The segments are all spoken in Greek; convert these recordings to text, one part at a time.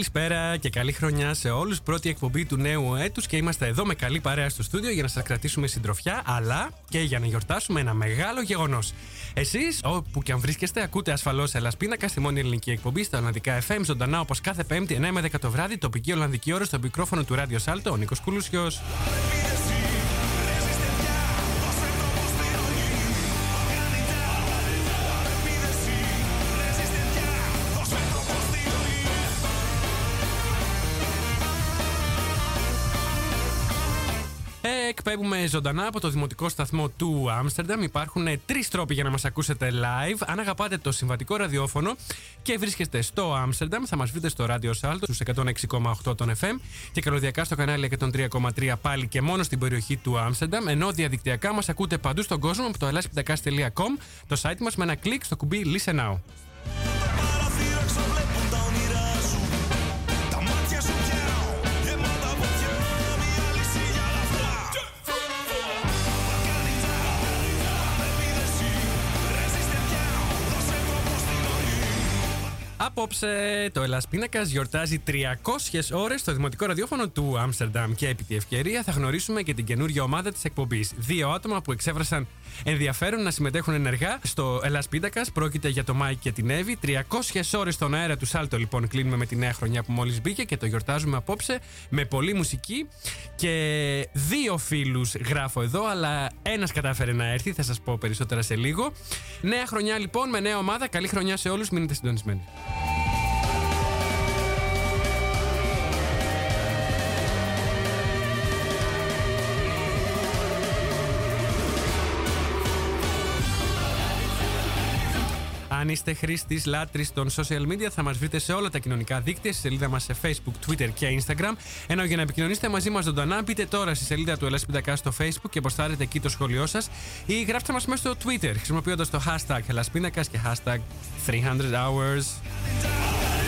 Καλησπέρα και καλή χρονιά σε όλους. Πρώτη εκπομπή του νέου έτους και είμαστε εδώ με καλή παρέα στο στούντιο για να σας κρατήσουμε συντροφιά, αλλά και για να γιορτάσουμε ένα μεγάλο γεγονός. Εσείς, όπου και αν βρίσκεστε, ακούτε ασφαλώς Ελλάς Πίνακα στη μόνη ελληνική εκπομπή στα Ολλανδικά FM, ζωντανά όπως κάθε Πέμπτη 9 με 10 το βράδυ, τοπική Ολλανδική ώρα στο μικρόφωνο του Ράδιο Σάλτο, ο Νίκος Κουλούσιος. Εκπέμπουμε ζωντανά από το δημοτικό σταθμό του Άμστερνταμ. Υπάρχουν τρεις τρόποι για να μας ακούσετε live. Αν αγαπάτε το συμβατικό ραδιόφωνο και βρίσκεστε στο Άμστερνταμ, θα μας βρείτε στο ράδιο Σάλτο στους 106,8 των FM και καλωδιακά στο κανάλι 103,3 πάλι και μόνο στην περιοχή του Άμστερνταμ. Ενώ διαδικτυακά μας ακούτε παντού στον κόσμο από το ελάσπιτακά.com, το site μας με ένα κλικ στο κουμπί Listen Now. Απόψε το Ελλάς Pindakaas γιορτάζει 300 ώρες στο δημοτικό ραδιόφωνο του Άμστερνταμ και επί τη ευκαιρία θα γνωρίσουμε και την καινούργια ομάδα της εκπομπής. Δύο άτομα που εξέφρασαν ενδιαφέρον να συμμετέχουν ενεργά στο Ελλάς Pindakaas. Πρόκειται για το Μάικ και την Εύη. 300 ώρες στον αέρα του Σάλτο λοιπόν κλείνουμε με τη νέα χρονιά που μόλις μπήκε και το γιορτάζουμε απόψε με πολλή μουσική και δύο φίλους γράφω εδώ αλλά ένας κατάφερε να έρθει, θα σας πω περισσότερα σε λίγο. Νέα χρονιά λοιπόν με νέα ομάδα. Καλή χρονιά σε όλους, μείνετε συντονισμένοι. Είστε χρήστης λάτρης των social media, θα μας βρείτε σε όλα τα κοινωνικά δίκτυα, στη σελίδα μας σε Facebook, Twitter και Instagram. Ενώ για να επικοινωνήσετε μαζί μας ζωντανά, μπείτε τώρα στη σελίδα του Ελλάσπιντακά στο Facebook και αποστάρετε εκεί το σχόλιο σας ή γράψτε μας μέσα στο Twitter χρησιμοποιώντας το hashtag Ελλάσπιντακα και hashtag 300 hours.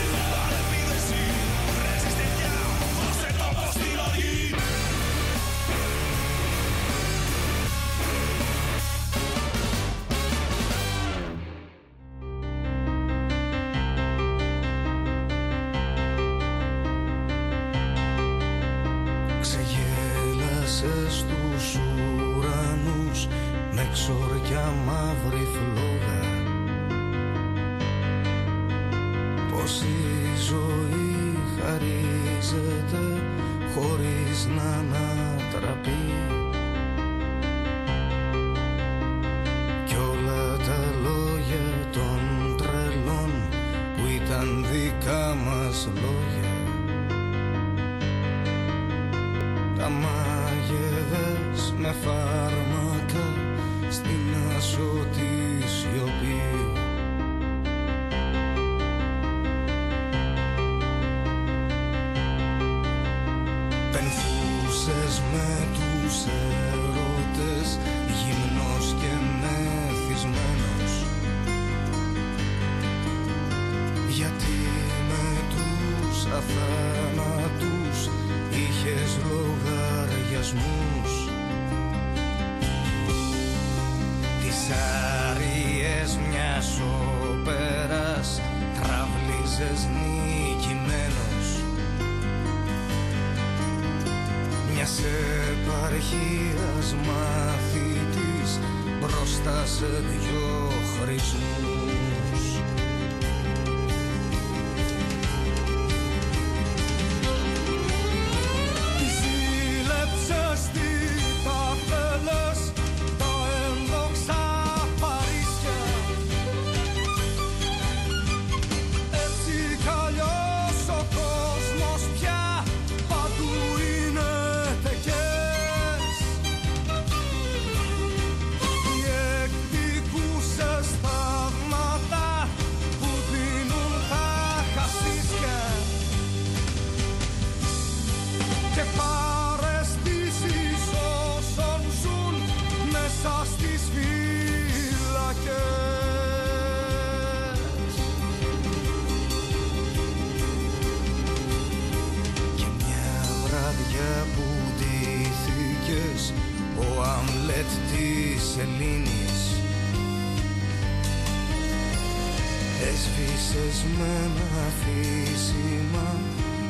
Έσβησες με ένα αφήσιμα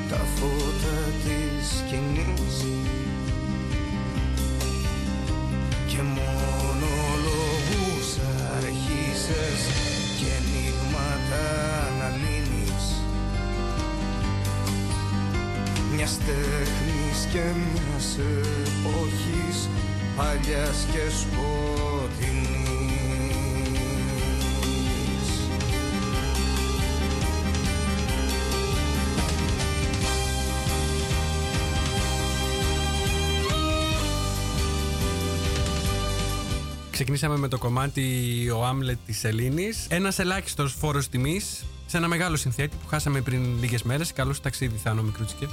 τα φώτα της σκηνής. Και μόνο λόγους αρχίσες και ενίγματα να λύνεις μιας τέχνης και μιας εποχής παλιάς και σπορ Ξεκινήσαμε με το κομμάτι Ο Άμλετ της Ελλήνη. Ένας ελάχιστος φόρος τιμής σε ένα μεγάλο συνθέτη που χάσαμε πριν λίγες μέρες. Καλό ταξίδι, Θάνο Μικρούτσικε.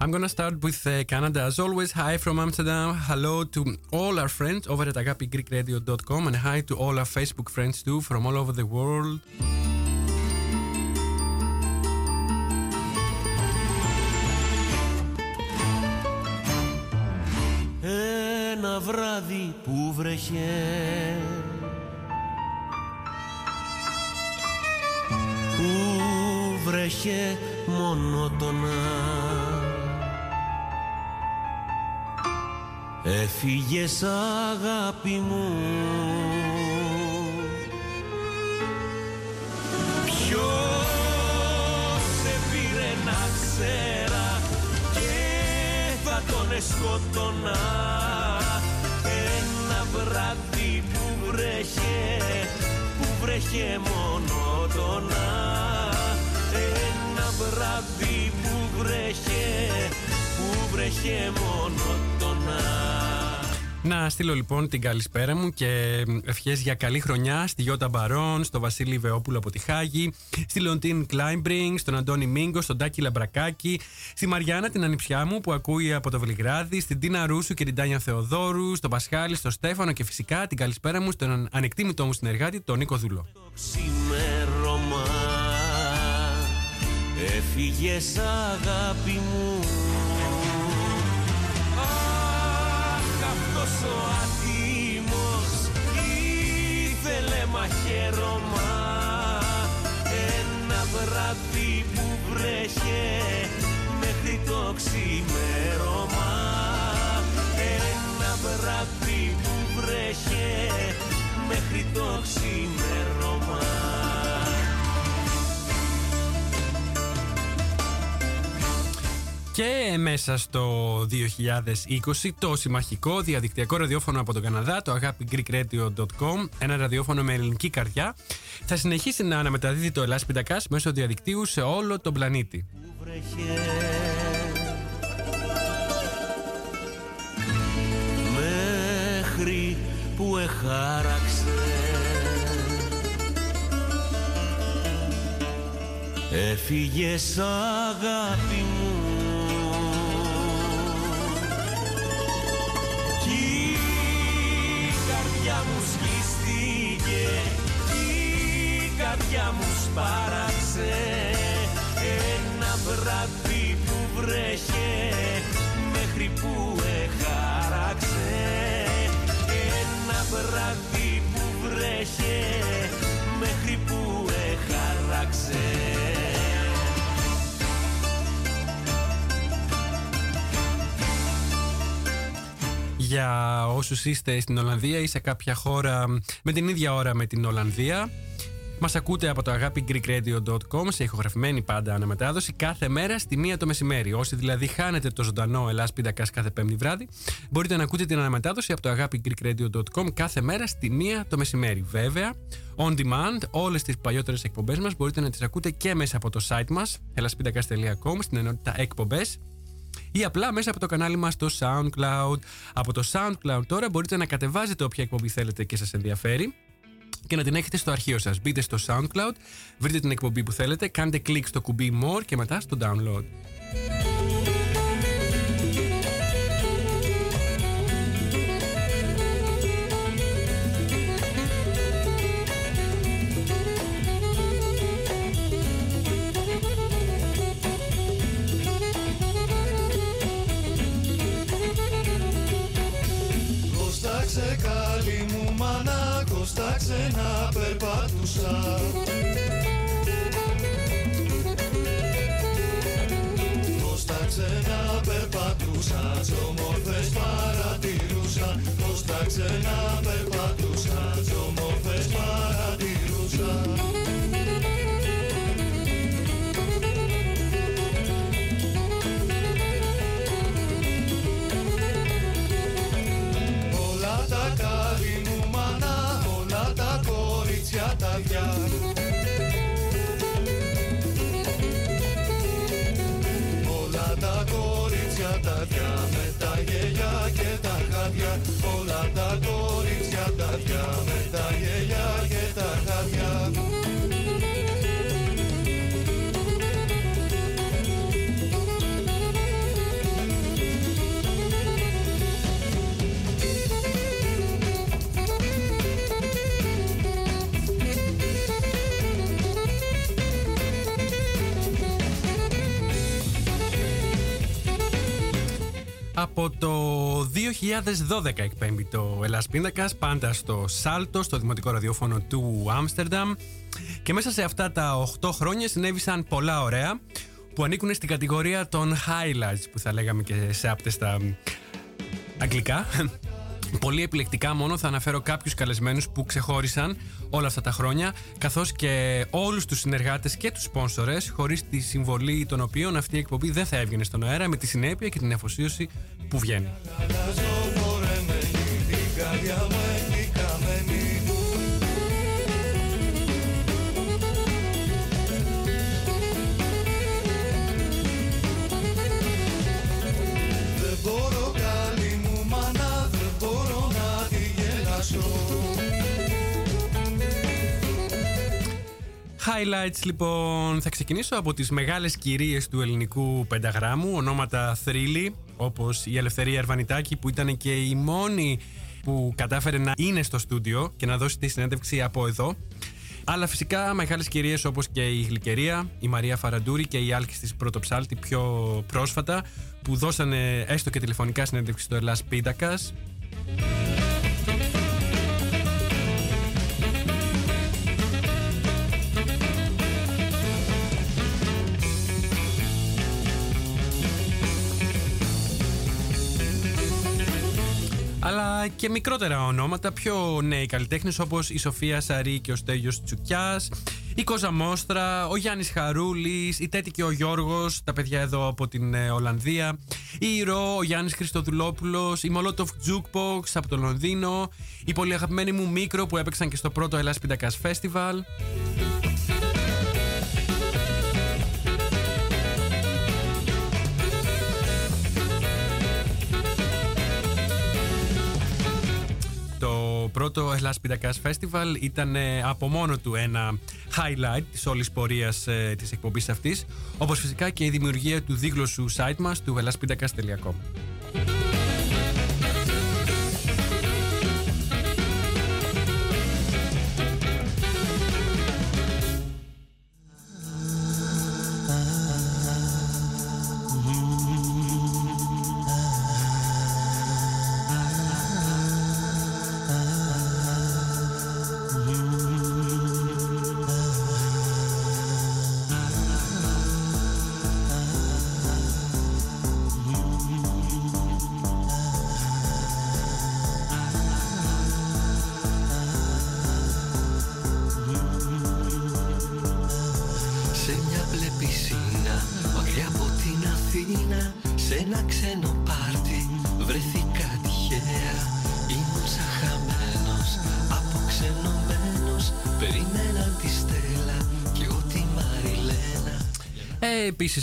I'm gonna start with uh, Canada as always. Hi from Amsterdam. Hello to all our friends over at agapigreekradio.com and hi to all our Facebook friends too from all over the world. Ένα βράδυ που βρέχε που βρέχε μονότονα Έφυγες αγάπη μου. Ποιος σε πήρε να ξέρα Και θα τον εσκότωνα. Ένα βράδυ που βρέχε Που βρέχε μονότονα Ένα βράδυ που βρέχε Που βρέχε μονότονα να στείλω λοιπόν την καλησπέρα μου και ευχές για καλή χρονιά στη Γιώτα Μπαρόν, στο Βασίλη Βεόπουλο από τη Χάγη, στη Λοντίν Κλάιμπρινγκ, στον Αντώνη Μίγκο, στον Τάκη Λαμπρακάκη, στη Μαριάννα την ανιψιά μου που ακούει από το Βελιγράδι, στην Τίνα Ρούσου και την Τάνια Θεοδόρου, στον Πασχάλη, στον Στέφανο και φυσικά την καλησπέρα μου στον ανεκτήμητο μου συνεργάτη, τον Νίκο Δούλο. αγάπη μου ήθελε μαχαίρωμα ένα βράδυ που βρέχε μέχρι το ξημέρωμα. Ένα βράδυ που βρέχε μέχρι το ξημέρωμα Και μέσα στο 2020 το συμμαχικό διαδικτυακό ραδιόφωνο από τον Καναδά, το agapigreekradio.com, ένα ραδιόφωνο με ελληνική καρδιά, θα συνεχίσει να αναμεταδίδει το Ελλάς Πιντακάς μέσω διαδικτύου σε όλο τον πλανήτη. Μέχρι που εχάραξε Έφυγες αγάπη μου καρδιά μου σπάραξε. Ένα βράδυ που βρέχε μέχρι που εχάραξε. Ένα βράδυ που βρέχε μέχρι που εχάραξε. Για όσους είστε στην Ολλανδία ή σε κάποια χώρα με την ίδια ώρα με την Ολλανδία Μας ακούτε από το αγάπη greekradio.com σε ηχογραφημένη πάντα αναμετάδοση κάθε μέρα στη μία το μεσημέρι. Όσοι δηλαδή χάνετε το ζωντανό Ελλάς Πίντακας κάθε πέμπτη βράδυ, μπορείτε να ακούτε την αναμετάδοση από το αγάπη greekradio.com κάθε μέρα στη μία το μεσημέρι. Βέβαια, on demand, όλες τις παλιότερες εκπομπές μας μπορείτε να τις ακούτε και μέσα από το site μας, elaspindakas.com, στην ενότητα εκπομπές ή απλά μέσα από το κανάλι μας στο SoundCloud. Από το SoundCloud τώρα μπορείτε να κατεβάζετε όποια εκπομπή θέλετε και σας ενδιαφέρει και να την έχετε στο αρχείο σας. Μπείτε στο SoundCloud, βρείτε την εκπομπή που θέλετε, κάντε κλικ στο κουμπί More και μετά στο Download. number Από το 2012 εκπέμπει το Ελλάς Πίντακας, πάντα στο Σάλτο, στο δημοτικό ραδιόφωνο του Άμστερνταμ. Και μέσα σε αυτά τα 8 χρόνια συνέβησαν πολλά ωραία που ανήκουν στην κατηγορία των highlights που θα λέγαμε και σε άπτεστα αγγλικά. Πολύ επιλεκτικά μόνο θα αναφέρω κάποιους καλεσμένους που ξεχώρισαν όλα αυτά τα χρόνια καθώς και όλους τους συνεργάτες και τους σπόνσορες χωρίς τη συμβολή των οποίων αυτή η εκπομπή δεν θα έβγαινε στον αέρα με τη συνέπεια και την αφοσίωση που βγαίνει. Highlights λοιπόν, θα ξεκινήσω από τις μεγάλες κυρίες του ελληνικού πενταγράμμου, ονόματα θρύλη, όπως η Ελευθερία Ερβανιτάκη που ήταν και η μόνη που κατάφερε να είναι στο στούντιο και να δώσει τη συνέντευξη από εδώ. Αλλά φυσικά μεγάλες κυρίες όπως και η Γλυκερία, η Μαρία Φαραντούρη και η Άλκης της Πρωτοψάλτη πιο πρόσφατα που δώσανε έστω και τηλεφωνικά συνέντευξη στο Ελλάς Πίντακας. Αλλά και μικρότερα ονόματα, πιο νέοι καλλιτέχνες όπως η Σοφία Σαρή και ο Στέλιος Τσουκιάς, η Κόζα Μόστρα, ο Γιάννης Χαρούλης, η Τέτη και ο Γιώργος, τα παιδιά εδώ από την ε, Ολλανδία, η Ρο, ο Γιάννης Χριστοδουλόπουλος, η Molotov Jukebox από το Λονδίνο, η πολύ αγαπημένη μου Μίκρο που έπαιξαν και στο πρώτο Ελλάς Πίντακας Festival. Το πρώτο Ελλάς Πιτακάς Festival ήταν ε, από μόνο του ένα highlight της όλης πορείας ε, της εκπομπής αυτής, όπως φυσικά και η δημιουργία του δίγλωσσου site μας του elaspitakas.com.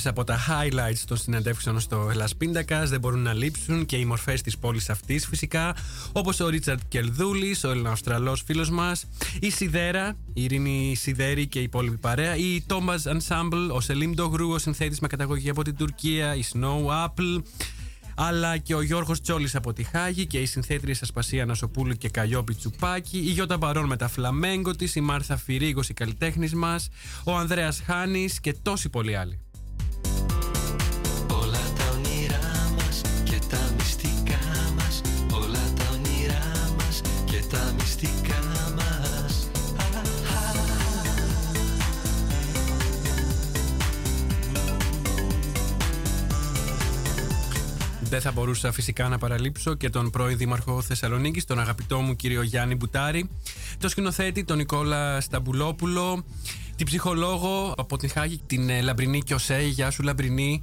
Και επίση από τα highlights των συνεντεύξεων στο Ελλάς Πίντακας δεν μπορούν να λείψουν και οι μορφές της πόλης αυτής φυσικά, όπως ο Ρίτσαρτ Κελδούλη, ο Ελληνοαυστραλό φίλος μας, η Σιδέρα, η Ειρήνη Σιδέρη και η υπόλοιπη παρέα, η Thomas Ensemble, ο Σελίμ Ντογρού, ο συνθέτης με καταγωγή από την Τουρκία, η Snow Apple, αλλά και ο Γιώργος Τσόλης από τη Χάγη και η συνθέτρια Ασπασία Νασοπούλου και Καλλιόπη Τσουπάκη, η Γιώτα Μπαρόν με τα φλαμέγκο της, η Μάρθα Φυρίγος, η καλλιτέχνης μας, ο Ανδρέας Χάνης και τόσοι πολλοί άλλοι. Δεν θα μπορούσα φυσικά να παραλείψω και τον πρώην Δήμαρχο Θεσσαλονίκης, τον αγαπητό μου κύριο Γιάννη Μπουτάρη, τον σκηνοθέτη, τον Νικόλα Σταμπουλόπουλο, την ψυχολόγο από την Χάγη, την ε, Λαμπρινή Κιωσέ, γεια σου Λαμπρινή,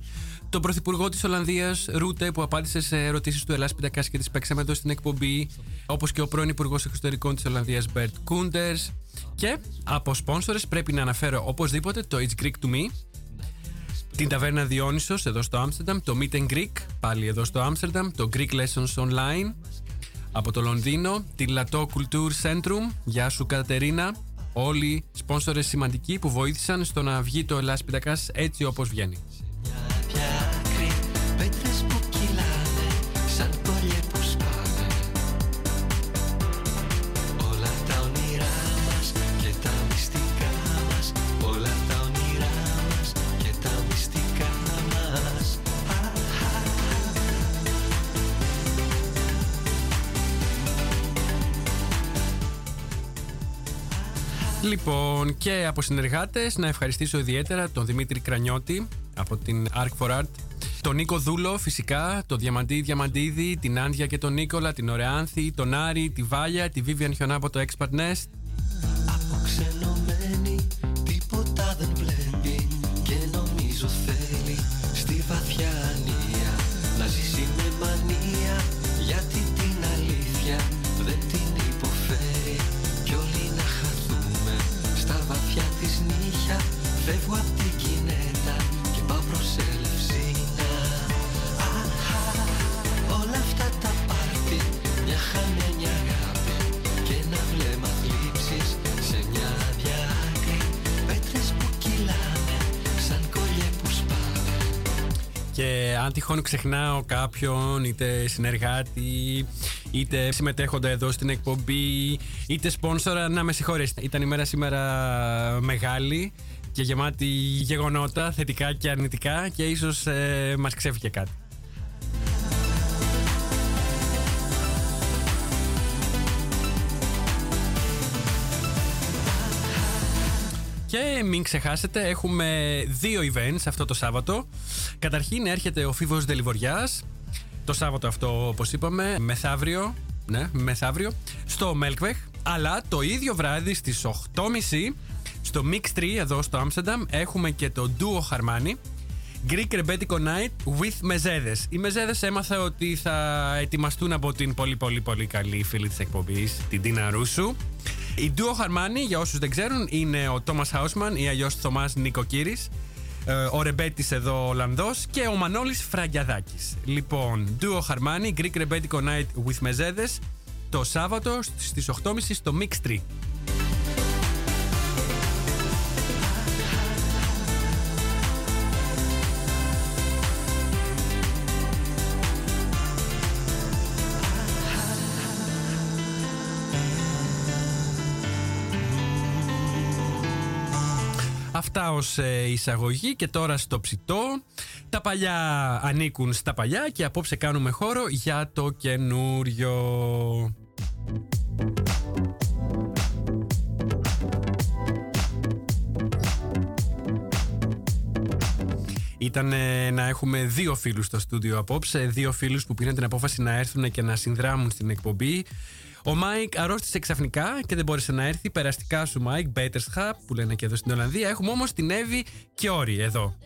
τον Πρωθυπουργό της Ολλανδίας Ρούτε που απάντησε σε ερωτήσεις του Ελλάς Pindakaas και την παίξαμε εδώ στην εκπομπή, όπως και ο πρώην Υπουργός Εξωτερικών της Ολλανδίας Μπέρτ Κούντερς. Και από σπόνσορες πρέπει να αναφέρω οπωσδήποτε το It's Greek to Me, την ταβέρνα Διόνυσος εδώ στο Άμστερνταμ, το Meet and Greek πάλι εδώ στο Άμστερνταμ, το Greek Lessons Online από το Λονδίνο, τη Λατό Culture Centrum, γεια σου Κατερίνα, όλοι σπόνσορες σημαντικοί που βοήθησαν στο να βγει το Ελλάς Πιτακάς έτσι όπως βγαίνει. Λοιπόν, και από συνεργάτες να ευχαριστήσω ιδιαίτερα τον Δημήτρη Κρανιώτη από την Arc for Art, τον Νίκο Δούλο φυσικά, τον Διαμαντή Διαμαντίδη, την Άντια και τον Νίκολα, την Ωρεάνθη, τον Άρη, τη Βάλια, τη Vivian Χιονά από το Expert Nest, αν τυχόν ξεχνάω κάποιον, είτε συνεργάτη, είτε συμμετέχοντα εδώ στην εκπομπή, είτε σπόνσορα, να με συγχωρέσετε. Ήταν η μέρα σήμερα μεγάλη και γεμάτη γεγονότα, θετικά και αρνητικά και ίσως ε, μας ξέφυγε κάτι. Μην ξεχάσετε, έχουμε δύο events αυτό το Σάββατο. Καταρχήν έρχεται ο Φίβος Δελιβοριάς, το Σάββατο αυτό όπως είπαμε, μεθαύριο, ναι, μεθαύριο, στο Μέλκβεχ. Αλλά το ίδιο βράδυ στις 8.30 στο Mix 3 εδώ στο Άμστερνταμ έχουμε και το Duo Χαρμάνι. Greek Rebetiko Night with Μεζέδες. Οι Μεζέδες έμαθα ότι θα ετοιμαστούν από την πολύ πολύ πολύ καλή φίλη της εκπομπής, την Τίνα Ρούσου. Η Duo Χαρμάνι, για όσους δεν ξέρουν, είναι ο Τόμας Χάουσμαν ή αλλιώς Θωμάς Νικοκύρης. ε, Ο Ρεμπέτης εδώ Ολλανδός και ο Μανώλης Φραγκιαδάκης. Λοιπόν, Duo Χαρμάνι, Greek Rebetiko Night with Μεζέδες, το Σάββατο στις 8.30 στο Mix Αυτά ως ε, εισαγωγή και τώρα στο ψητό. Τα παλιά ανήκουν στα παλιά και απόψε κάνουμε χώρο για το καινούριο. Ήταν ε, να έχουμε δύο φίλους στο στούντιο απόψε, δύο φίλους που πήραν την απόφαση να έρθουν και να συνδράμουν στην εκπομπή. Ο Μάικ αρρώστησε ξαφνικά και δεν μπόρεσε να έρθει. Περαστικά σου, Μάικ, beterschap, που λένε και εδώ στην Ολλανδία. Έχουμε όμως την Εύη και Όρη εδώ.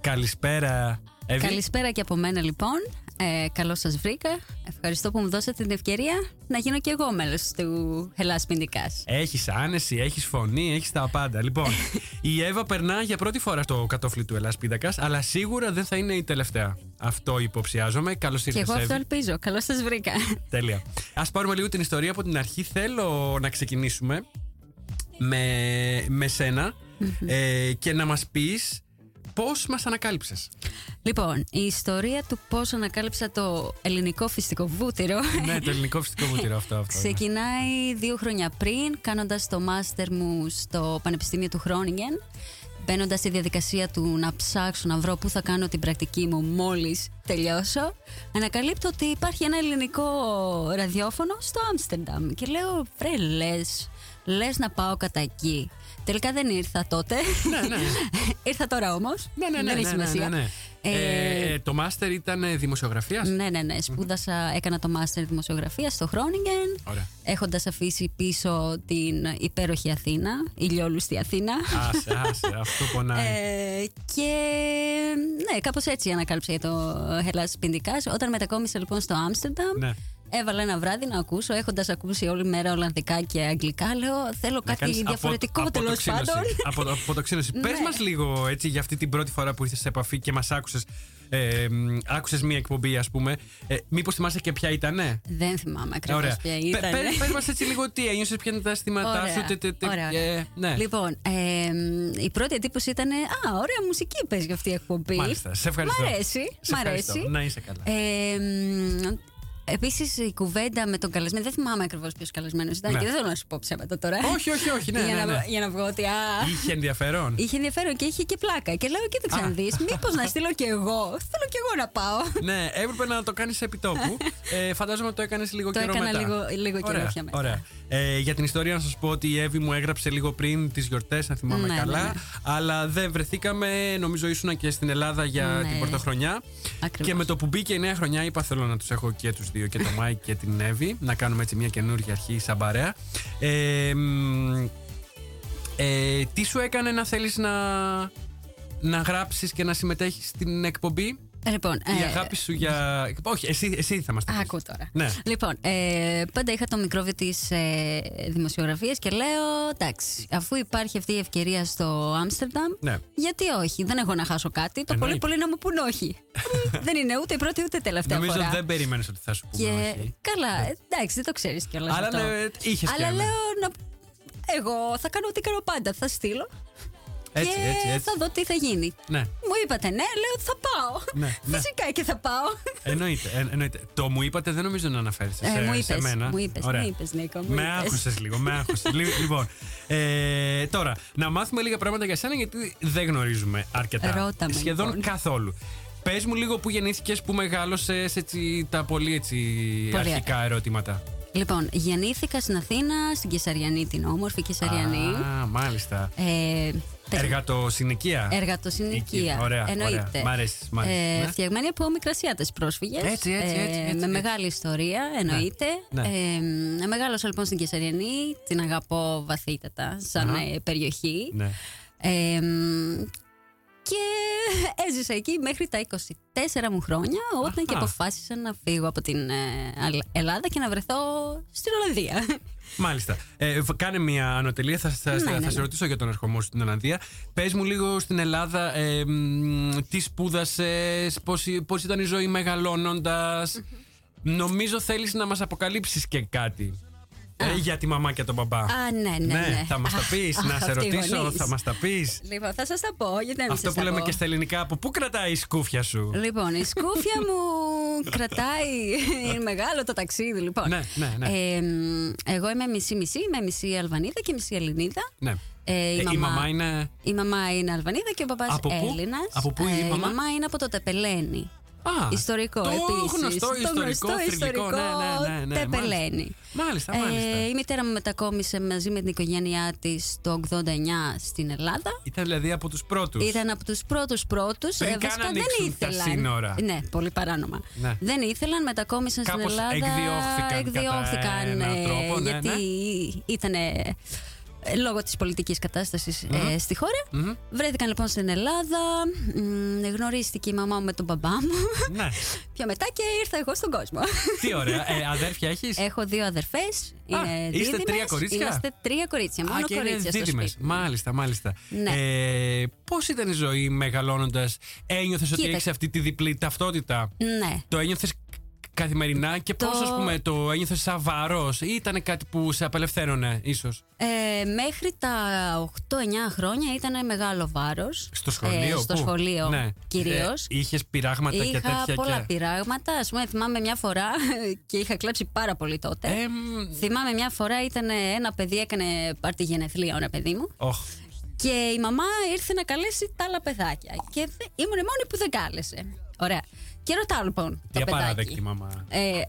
Καλησπέρα, Εύη. Καλησπέρα και από μένα λοιπόν. Ε, Καλώς σας βρήκα. Ευχαριστώ που μου δώσατε την ευκαιρία να γίνω και εγώ μέλος του Hellas Πιντικά. Έχεις άνεση, έχεις φωνή, έχεις τα πάντα. Λοιπόν, η Εύα περνά για πρώτη φορά στο κατόφλι του Ελλάς Πίντακας, αλλά σίγουρα δεν θα είναι η τελευταία. Αυτό υποψιάζομαι. Καλώς Και ήρθατε, εγώ αυτό Εύη. ελπίζω. Καλώς σας βρήκα. Τέλεια. Α πάρουμε λίγο την ιστορία από την αρχή. Θέλω να ξεκινήσουμε με, με σένα ε, και να μας πεις πώς μας ανακάλυψες; λοιπόν, η ιστορία του πώς ανακάλυψα το ελληνικό φυσικό βούτυρο. ναι, το ελληνικό φυσικό βούτυρο αυτό. αυτό ναι. Ξεκινάει δύο χρόνια πριν, κάνοντας το μάστερ μου στο Πανεπιστήμιο του Χρόνιγεν. Μπαίνοντας στη διαδικασία του να ψάξω να βρω πού θα κάνω την πρακτική μου μόλις τελειώσω, ανακαλύπτω ότι υπάρχει ένα ελληνικό ραδιόφωνο στο Άμστερνταμ. Και λέω, βρε, λες, λες να πάω κατά εκεί. Τελικά δεν ήρθα τότε. Ναι, ναι. ήρθα τώρα όμως. Ναι, ναι, ναι, δεν έχει ναι, σημασία. ναι, ναι. Ε, Ε, το μάστερ ήταν ε, δημοσιογραφίας; ναι, ναι, ναι. Σπούδασα, έκανα το μάστερ δημοσιογραφίας στο Χρόνιγεν. Ωραία. Έχοντας αφήσει πίσω την υπέροχη Αθήνα, ηλιόλουστη Αθήνα. Άσε, άσε, αυτό πονάει. Ε, και ναι, κάπως έτσι ανακάλυψα για το Hellas Πιντικά. Όταν μετακόμισα λοιπόν στο Άμστερνταμ, Ναι. Έβαλα ένα βράδυ να ακούσω, έχοντας ακούσει όλη μέρα Ολλανδικά και Αγγλικά. Λέω, θέλω Να κάτι κάνεις διαφορετικό απο- τέλος αποτοξίνωση. πάντων. Από, αποτοξίνωση. Πες Ναι. μας λίγο έτσι για αυτή την πρώτη φορά που ήρθες σε επαφή και μας άκουσες, ε, μ, άκουσες μία εκπομπή ας πούμε. Ε, μήπως θυμάσαι και ποια ήτανε; Δεν θυμάμαι ακριβώς Ωραία. ποια Πε- ήταν. πε- Πες μας έτσι λίγο τι ένιωσες, ποια είναι τα αισθήματά Ωραία, σου. τε- τε- τε- ωραία, ωραία. ε, ναι. Λοιπόν, ε, η πρώτη εντύπωση ήταν Α, ωραία μουσική παίζει για αυτή η εκπομπή. Μάλιστα, σε ευχαριστώ. Μ' αρέσει. Σε μ' ευχαριστώ. αρέσει. Να είσαι καλά. Ε, Επίσης η κουβέντα με τον καλεσμένο, δεν θυμάμαι ακριβώς ποιος καλεσμένος ήταν Ναι. και δεν θέλω να σου πω ψέματα τώρα. όχι, όχι, όχι, ναι, για, ναι, να, ναι. για να βγω ότι. Α, Είχε ενδιαφέρον. είχε ενδιαφέρον και είχε και πλάκα. Και λέω, κοίταξε Α. να δεις, μήπως να στείλω κι εγώ. Θέλω κι εγώ να πάω. ναι, έπρεπε να το κάνεις επί τόπου. Ε, φαντάζομαι ότι το έκανες λίγο Το καιρό έκανα μετά. λίγο- λίγο καιρό ωραία, πια μετά. Ωραία. Ε, για την ιστορία να σας πω ότι η Εύη μου έγραψε λίγο πριν τις γιορτές, αν θυμάμαι Ναι, καλά. ναι, ναι. Αλλά δεν βρεθήκαμε. Νομίζω ήσουν και στην Ελλάδα για Ναι. την πρωτοχρονιά. Ακριβώς. Και με το που μπήκε η νέα χρονιά, είπα θέλω να τους έχω και τους δύο, και τον Μάικ και την Εύη. Να κάνουμε έτσι μια καινούργια αρχή σαν παρέα. Ε, μ, ε, τι σου έκανε να θέλεις να, να γράψεις και να συμμετέχεις στην εκπομπή; Λοιπόν, η ε, αγάπη σου για. Όχι, εσύ, εσύ θα μας τα πεις. Άκου τώρα. Ναι. Λοιπόν, ε, πάντα είχα το μικρόβιο της ε, δημοσιογραφίας και λέω: Εντάξει, αφού υπάρχει αυτή η ευκαιρία στο Άμστερνταμ, Ναι. γιατί όχι, δεν έχω να χάσω κάτι. Το πολύ Εννοείται. πολύ να μου πούν όχι. Μ, δεν είναι ούτε η πρώτη ούτε η τελευταία Νομίζω φορά. δεν περίμενες ότι θα σου πούμε. Και όχι. καλά, εντάξει, δεν το ξέρεις κιόλας. Αλλά αυτό. ναι, είχες Αλλά και ένα. λέω να. Εγώ θα κάνω ό,τι κάνω πάντα. Θα στείλω Έτσι, και έτσι, έτσι. θα δω τι θα γίνει. Ναι. Μου είπατε ναι, λέω θα πάω. Ναι, ναι. Φυσικά και θα πάω. Εννοείται, εν- εννοείται. Το μου είπατε δεν νομίζω να αναφέρεσαι σε, Ε, μου σε είπες, μένα. μου είπες, Ωραία. μου είπες, Νίκο, μου με είπες. άκουσες λίγο, με άκουσες. Λι- λοιπόν, ε, τώρα, να μάθουμε λίγα πράγματα για σένα γιατί δεν γνωρίζουμε αρκετά. Ρώτα με, Σχεδόν λοιπόν. καθόλου. Πες μου λίγο που γεννήθηκες, που μεγάλωσες έτσι, τα πολύ έτσι, Πολύ αρχικά ερωτήματα. Λοιπόν, γεννήθηκα στην Αθήνα, στην Κεσαριανή, την όμορφη Κεσαριανή. Α, μάλιστα. Ε, τε- Εργατοσυνοικία. Εργατοσυνοικία. Ωραία, Εννοείται. ωραία. Μ' αρέσει, μ' αρέσει. Ε, Ναι. Φτιαγμένη από μικρασιάτες πρόσφυγες. Έτσι, έτσι, έτσι, έτσι, με έτσι. μεγάλη ιστορία, εννοείται. Ναι. Ε, μεγάλωσα λοιπόν στην Κεσαριανή. Την αγαπώ βαθύτατα σαν Αχα. ε, περιοχή. Ναι. Ε, μ, και έζησα εκεί μέχρι τα 24 μου χρόνια όταν και Αχα. αποφάσισα να φύγω από την ε, Αλ- Ελλάδα και να βρεθώ στην Ολλανδία. Μάλιστα. Ε, β- κάνε μια ανωτελεία. Θα, θα, Ναι, θα ναι, σε ναι. ρωτήσω για τον ερχομό σου στην Ολλανδία. Πες μου λίγο στην Ελλάδα ε, μ, τι σπούδασες, πώς ήταν η ζωή μεγαλώνοντας. Νομίζω θέλεις να μας αποκαλύψεις και κάτι. Ε, για τη μαμά και τον μπαμπά. Α, ναι, ναι, ναι. θα μας τα Αχ, πεις, να αχ, σε αυτοί οι ρωτήσω, γονείς. θα μας τα πεις. Λοιπόν, θα σας τα πω, γιατί να μην Αυτό σας που τα λέμε πω. και στα ελληνικά, από πού κρατάει η σκούφια σου; Λοιπόν, η σκούφια μου κρατάει. Είναι μεγάλο το ταξίδι, λοιπόν. Ναι, ναι, ναι. Ε, μ, εγώ είμαι μισή-μισή, είμαι μισή Αλβανίδα και μισή Ελληνίδα. Ναι. Ε, Ε, η μαμά είναι. Η μαμά είναι Αλβανίδα και ο παπά Από πού; Έλληνας. Από πού η η μαμά; μαμά είναι από το Τεπελένη. Α, Ιστορικό το επίσης. γνωστό Το ιστορικό, γνωστό θρηλυκό. Ναι, ναι, ναι, ναι, Τεπελένη. Μάλιστα, μάλιστα. Ε, η μητέρα μου μετακόμισε μαζί με την οικογένειά της το 89 στην Ελλάδα. Ήταν δηλαδή από τους πρώτους. Ήταν από τους πρώτους πρώτους. Πριν καν ανοίξουν τα σύνορα. Ναι, πολύ παράνομα. Ναι. Δεν ήθελαν, μετακόμισαν Κάπως στην Ελλάδα. εκδιώχθηκαν κατά εκδιώχθηκαν, έναν ε, τρόπο, ναι, γιατί ναι. ήταν ε, λόγω της πολιτικής κατάστασης ε, στη χώρα. Βρέθηκαν λοιπόν στην Ελλάδα, μ, γνωρίστηκε η μαμά μου με τον μπαμπά μου. Ναι. Πιο μετά και ήρθα εγώ στον κόσμο. Τι ωραία. Ε, αδέρφια έχεις; Έχω δύο αδερφές, είναι είστε δίδυμες. τρία κορίτσια; Είμαστε τρία κορίτσια, μόνο Α, και είναι κορίτσια στο δίδυμες. σπίτι. Μάλιστα, μάλιστα. Ναι. Ε, Πώς ήταν η ζωή μεγαλώνοντας, ένιωθες ότι Κοίτα. έχεις αυτή τη διπλή ταυτότητα; Ναι. Το ένιωθες καθημερινά και Το- πώς ας πούμε το ένιωθες σαν βαρός ή ήταν κάτι που σε απελευθέρωνε ίσως; Ε, μέχρι τα 8-9 χρόνια ήταν μεγάλο βάρος. στο σχολείο Ε, στο πού; σχολείο ναι. κυρίως. Ε, είχες πειράγματα και Είχα τέτοια πολλά και... πειράγματα. Α πούμε, θυμάμαι μια φορά και είχα κλέψει πάρα πολύ τότε. Ε, μ, Θυμάμαι μια φορά ήταν ένα παιδί, έκανε πάρτι γενεθλία, ένα παιδί μου. οχ, Και η μαμά ήρθε να καλέσει τα άλλα παιδάκια. Και δε- ήμουν η μόνη που δεν κάλεσε. Ωραία. Και ρωτάω λοιπόν τι το απαράδεκτη παιδάκι. μαμά. Ε,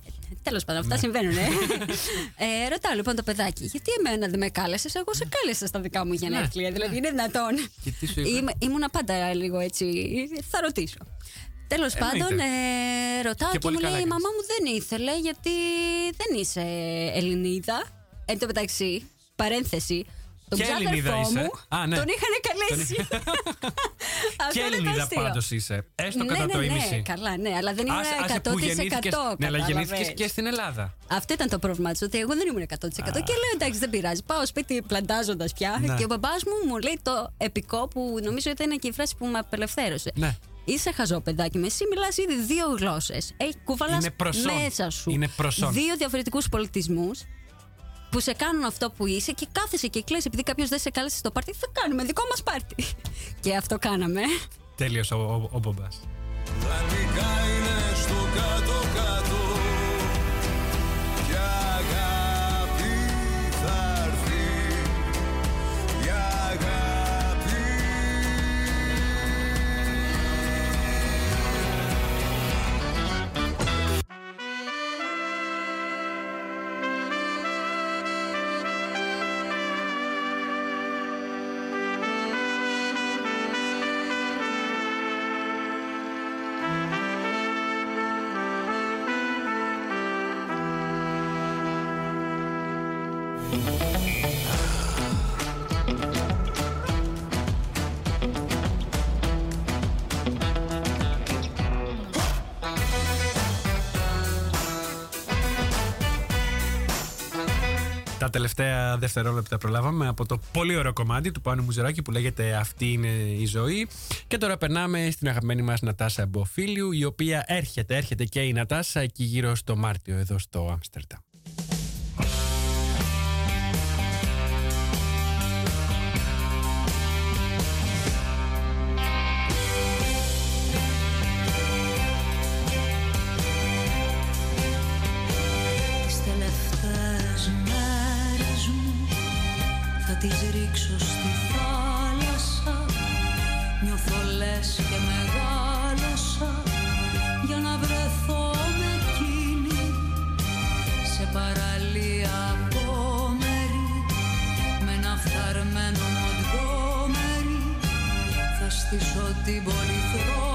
Τέλος πάντων, αυτά συμβαίνουν. Ε. ε, ρωτάω λοιπόν το παιδάκι, γιατί εμένα δεν με κάλεσες, εγώ σε κάλεσα στα δικά μου γενέθλια. δηλαδή είναι δυνατόν. Και τι σου είπε; Είμαι, ήμουνα πάντα λίγο έτσι. Θα ρωτήσω. Τέλος πάντων, ε, ρωτάω Και και, πολύ μου λέει: καλά Η έκανες. μαμά μου δεν ήθελε γιατί δεν είσαι Ελληνίδα. Εν τω μεταξύ, παρένθεση. Τον Και Ελληνίδα ξάδερφό είσαι. μου Α, ναι. τον είχαν καλέσει. Αυτό Και είναι το Ελληνίδα αστείο. πάντως είσαι. Έστω ναι, κατά ναι, το ναι, ίμιση. καλά, ναι, αλλά δεν ήμουν Άσε- άσε 100%. που γεννήθηκες, ναι, αλλά γεννήθηκες κατάλαβες. και στην Ελλάδα. Αυτό ήταν το πρόβλημα της, ότι εγώ δεν ήμουν 100%. Και λέω εντάξει, δεν πειράζει. Πάω σπίτι πλαντάζοντας πια. Ναι. Και ο μπαμπά μου μου λέει το επικό που νομίζω ήταν και η φράση που με απελευθέρωσε. Ναι. Είσαι χαζό παιδάκι με, εσύ μιλάς ήδη δύο γλώσσες. Κουβαλάς Είναι προσόν. μέσα σου Είναι προσόν. δύο διαφορετικούς πολιτισμούς που σε κάνουν αυτό που είσαι και κάθεσαι και κλαις επειδή κάποιος δεν σε κάλεσε στο πάρτι. Θα κάνουμε δικό μας πάρτι. και αυτό κάναμε. Τέλειος ο, ο, ο Μπομπάς. Πλανητικά είναι στο κάτω-κάτω τελευταία δευτερόλεπτα προλάβαμε από το πολύ ωραίο κομμάτι του Πάνου Μουζεράκη που λέγεται Αυτή είναι η ζωή. Και τώρα περνάμε στην αγαπημένη μας Νατάσα Μποφίλιου, η οποία έρχεται, έρχεται και η Νατάσα εκεί γύρω στο Μάρτιο εδώ στο Άμστερνταμ. Τις ρίξω στη θάλασσα. Νιώθω λες και μεγάλωσα. Για να βρεθώ με εκείνη σε παραλία απόμερη. Με ένα φθαρμένο Μοντγκόμερι θα στήσω την πολυθρόνα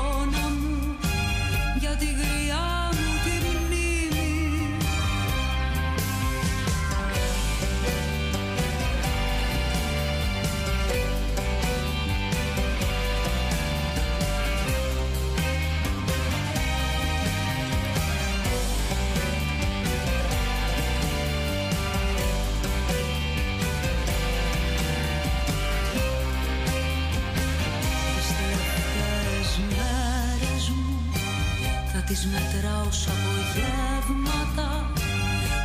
τις μετράω σαν απογεύματα.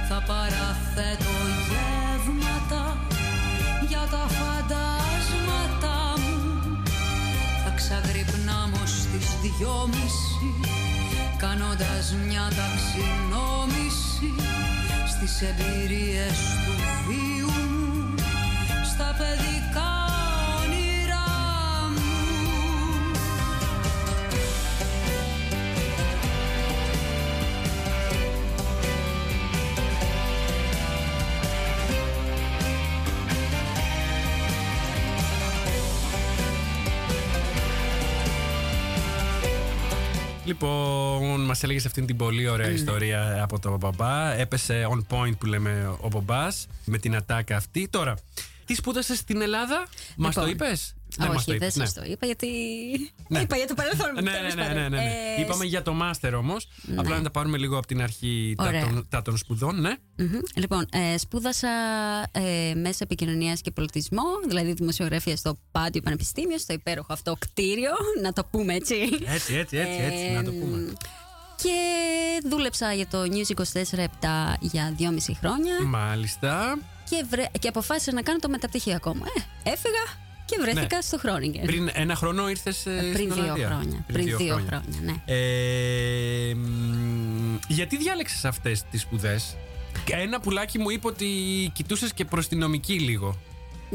Θα παραθέτω γεύματα για τα φαντάσματα μου. Θα ξαγρυπνάμω στις δυόμιση κάνοντας μια ταξινόμηση στις εμπειρίες του βίου μου. Στα παιδικά Λοιπόν, μας έλεγες αυτήν την πολύ ωραία Ναι. ιστορία από τον μπαμπά. Έπεσε on point που λέμε ο μπαμπάς με την ατάκα αυτή. Τώρα, Τι σπούδασες στην Ελλάδα, μας το Λοιπόν, είπε. Όχι, δεν σας το είπα γιατί. Ναι. Είπα για το παρελθόν μου. Ναι, τέλος ναι, ναι, πάντων. ναι, ναι. Ε, Είπαμε για το μάστερ όμως. Απλά να τα πάρουμε λίγο από την αρχή τα Ωραία. των, τα των σπουδών, ναι. Μμμ. Λοιπόν, ε, σπούδασα ε, μέσα επικοινωνίας και πολιτισμό, δηλαδή δημοσιογραφία στο Πάντιο Πανεπιστήμιο, στο υπέροχο αυτό κτίριο, να το πούμε έτσι. Έτσι, έτσι, έτσι, έτσι, να το Ε, πούμε. Και δούλεψα για το News 24-7 για δυόμιση χρόνια Μάλιστα. και, βρε, και αποφάσισα να κάνω το μεταπτυχιακό μου. Ε, έφυγα και βρέθηκα Ναι. στο Χρόνιγκερ. Πριν ένα χρόνο ήρθες στην Πριν δύο Ολλανδία. χρόνια. Πριν δύο χρόνια, ναι. Ε, μ, γιατί διάλεξες αυτές τις σπουδές, Ένα πουλάκι μου είπε ότι κοιτούσες και προς την νομική λίγο.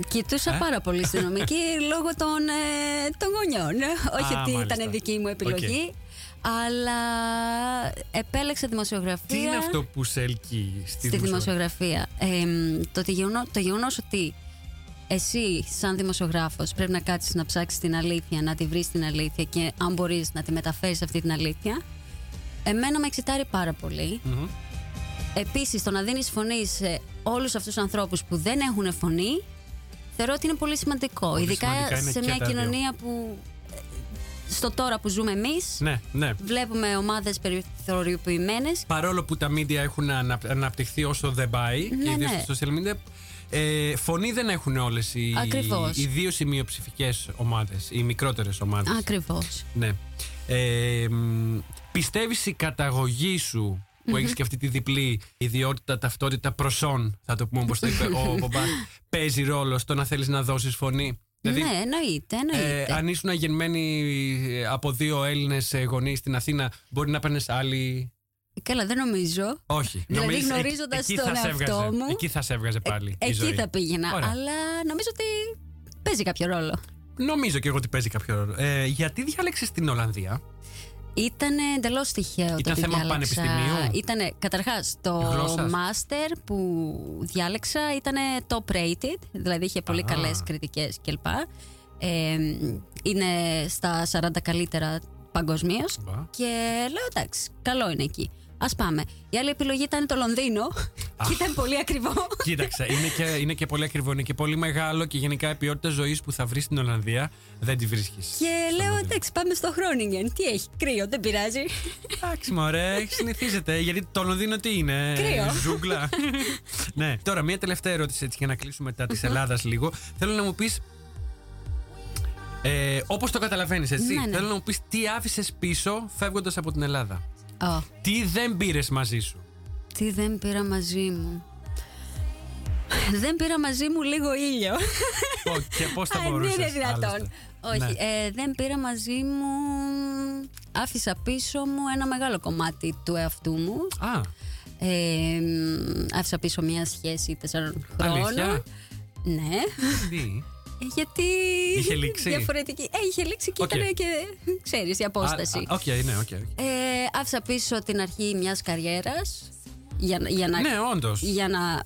Κοιτούσα Ε; πάρα πολύ στη νομική λόγω των, ε, των γονιών. Όχι Α, ότι μάλιστα. ήταν δική μου επιλογή. Αλλά επέλεξα δημοσιογραφία. Τι είναι αυτό που σε ελκύει στη, στη δημοσιογραφία; δημοσιογραφία. Ε, μ, το, ότι γεγονό, το γεγονός ότι εσύ σαν δημοσιογράφος πρέπει να κάτσεις να ψάξεις την αλήθεια, να τη βρεις την αλήθεια και αν μπορείς να τη μεταφέρεις αυτή την αλήθεια εμένα με εξητάρει πάρα πολύ. Μμμ. Επίσης το να δίνεις φωνή σε όλους αυτούς τους ανθρώπους που δεν έχουν φωνή θεωρώ ότι είναι πολύ σημαντικό. Πολύ Ειδικά σημαντικά είναι σε και μια τα δύο. κοινωνία που ε, στο τώρα που ζούμε εμείς Ναι, ναι. βλέπουμε ομάδες περιθωριοποιημένες Παρόλο που τα media έχουν ανα- αναπτυχθεί όσο δεν πάει, και Ναι, ιδίως ναι. στα social media, ε, φωνή δεν έχουν όλες οι, Ακριβώς. ιδίω οι μειοψηφικέ ομάδες, οι μικρότερες ομάδες. Ακριβώς. Ναι. Ε, μ, πιστεύεις η καταγωγή σου που έχεις και αυτή τη διπλή ιδιότητα, ταυτότητα προσών, θα το πούμε όπως το είπε ο Μπομπάς, παίζει ρόλο στο να θέλεις να δώσεις φωνή; Δηλαδή, ναι, εννοείται, ε, εννοείται. αν ήσουν γενμένοι ε, από δύο Έλληνες ε, γονείς στην Αθήνα, μπορεί να παίρνεις άλλη. Καλά, δεν νομίζω. Όχι. Δηλαδή, Νομίζεις, εκ- γνωρίζοντας εκεί τον θα σε εαυτό έβγαζε. μου, Εκεί θα σε έβγαζε πάλι. η Εκεί ζωή. θα πήγαινα. Ωραία. Αλλά νομίζω ότι παίζει κάποιο ρόλο. Νομίζω και εγώ ότι παίζει κάποιο ρόλο. Ε, γιατί διάλεξες την Ολλανδία; Ήταν εντελώς τυχαίο Ήταν το ότι θέμα διάλεξα. πανεπιστημίου; Ήταν καταρχάς το Γλώσσας; μάστερ που διάλεξα ήταν top rated, δηλαδή είχε πολύ Α. καλές κριτικές κλπ. Ε, είναι στα 40 καλύτερα παγκοσμίως. Μπα. Και λέω εντάξει, καλό είναι εκεί. Α πάμε. Η άλλη επιλογή ήταν το Λονδίνο και ήταν πολύ ακριβό. Κοίταξε, είναι και, είναι και πολύ ακριβό, είναι και πολύ μεγάλο και γενικά η ποιότητα ζωής που θα βρεις στην Ολλανδία δεν τη βρίσκεις. Και λέω εντάξει, πάμε στο Χρόνιγκεν. Τι έχει, κρύο, δεν πειράζει. Εντάξει, μωρέ, συνηθίζεται. Γιατί το Λονδίνο τι είναι, Κρύο. ζούγκλα; ναι, τώρα μία τελευταία ερώτηση έτσι για να κλείσουμε μετά της Ελλάδας λίγο. Θέλω να μου πεις. Ε, Όπως το καταλαβαίνεις, έτσι. Ναι, ναι. Θέλω να μου πεις τι άφησες πίσω φεύγοντας από την Ελλάδα. Ω, Τι δεν πήρες μαζί σου; τι δεν πήρα μαζί μου. Δεν πήρα μαζί μου λίγο ήλιο. Πω- και πώς θα Αν μπορούσες. είναι δυνατόν. Όχι, Ναι. ε, δεν πήρα μαζί μου. Άφησα πίσω μου ένα μεγάλο κομμάτι του εαυτού μου. Α, Ε, μ, άφησα πίσω μια σχέση τεσσάρων χρόνων. Αλήθεια; Ναι. τι; Ε, Γιατί. Είχε λήξει; Διαφορετική. Ε, είχε λήξει και Οκ. ήταν και. ξέρεις, η απόσταση. Α, α, Οκ, ναι, OK. OK. Ε, άφησα πίσω την αρχή μιας καριέρας. Για, να- για να, Ναι, όντως. για να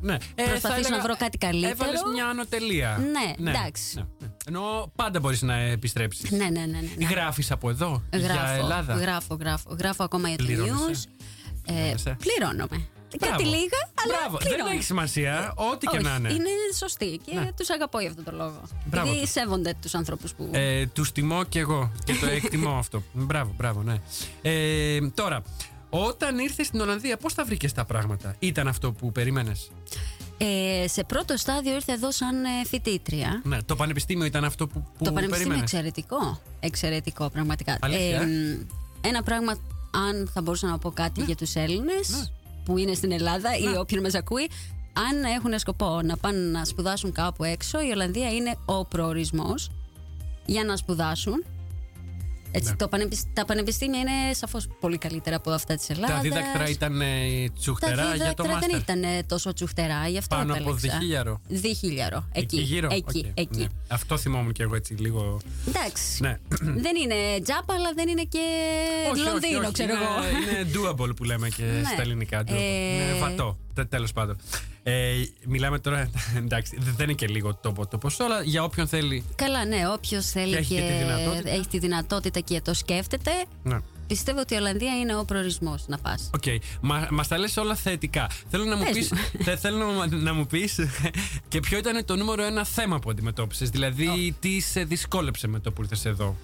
Ναι. Ε, Προσπαθήσω θα να βρω κάτι καλύτερο. Έβαλες μια ανωτελεία. Ναι, εντάξει. ναι, ναι. Ενώ πάντα μπορείς να επιστρέψεις. ναι, ναι, ναι, ναι, ναι. Γράφεις από εδώ για Γράφω, Ελλάδα. γράφω, γράφω. Γράφω ακόμα για το Πληρώνεσαι; news. Ε, Πληρώνεσαι; πληρώνομαι. Μπράβο. Κάτι λίγα, αλλά Μπράβο. πληρώνω. Δεν έχει σημασία. Ό,τι και Όχι, να είναι. Είναι σωστή και Ναι. τους αγαπώ για αυτόν τον λόγο. Μπράβο Γιατί τους. σέβονται τους ανθρώπους που... Ε, τους τιμώ κι εγώ και το εκτιμώ αυτό. Μπράβο, μπράβο, ναι. Ε, τώρα, όταν ήρθες στην Ολλανδία, πώς τα βρήκες τα πράγματα, Ήταν αυτό που περίμενες; Ε, σε πρώτο στάδιο ήρθε εδώ σαν ε, φοιτήτρια. Ναι, το πανεπιστήμιο ήταν αυτό που, που το πανεπιστήμιο περίμενες. εξαιρετικό. Εξαιρετικό, πραγματικά. Αλήθεια, ε; μ, ένα πράγμα, αν θα μπορούσα να πω κάτι για τους Έλληνες Ναι. Που είναι στην Ελλάδα ή όποιον μας ακούει, αν έχουν σκοπό να πάνε να σπουδάσουν κάπου έξω, η Ολλανδία είναι ο προορισμός για να σπουδάσουν. Έτσι, Ναι. το πανεπισ- Τα πανεπιστήμια είναι σαφώς πολύ καλύτερα από αυτά της Ελλάδας. Τα δίδακτρα ήταν ε, Τα τσουχτερά για το δίδακτρα μάστερ. δεν ήταν ε, τόσο τσουχτερά, γι' αυτό Πάνω από επέλεξα. διχίλιαρο. Διχίλιαρο. Εκεί, γύρω. εκεί, Οκ, εκεί. ναι. Αυτό θυμόμουν κι εγώ έτσι λίγο. Εντάξει. Ναι. Δεν είναι τζάμπα, αλλά δεν είναι και Λονδίνο, ξέρω είναι, εγώ. Είναι doable που λέμε και Ναι. στα ελληνικά. Doable. Ε, Είναι βατό. Τέλος πάντων. Ε, μιλάμε τώρα. Εντάξει, δεν είναι και λίγο το, το ποσό, αλλά για όποιον θέλει. Καλά, ναι, όποιος θέλει Και έχει και τη δυνατότητα. έχει τη δυνατότητα και το σκέφτεται, Ναι. Πιστεύω ότι η Ολλανδία είναι ο προορισμός να πας. Οκ. Μα μας τα λες όλα θετικά. Θέλω να μου Πες πεις, μου. θε- θέλω να, να μου πεις και ποιο ήταν το νούμερο ένα θέμα που αντιμετώπισες. Δηλαδή, τι σε δυσκόλεψε με το που ήρθες εδώ;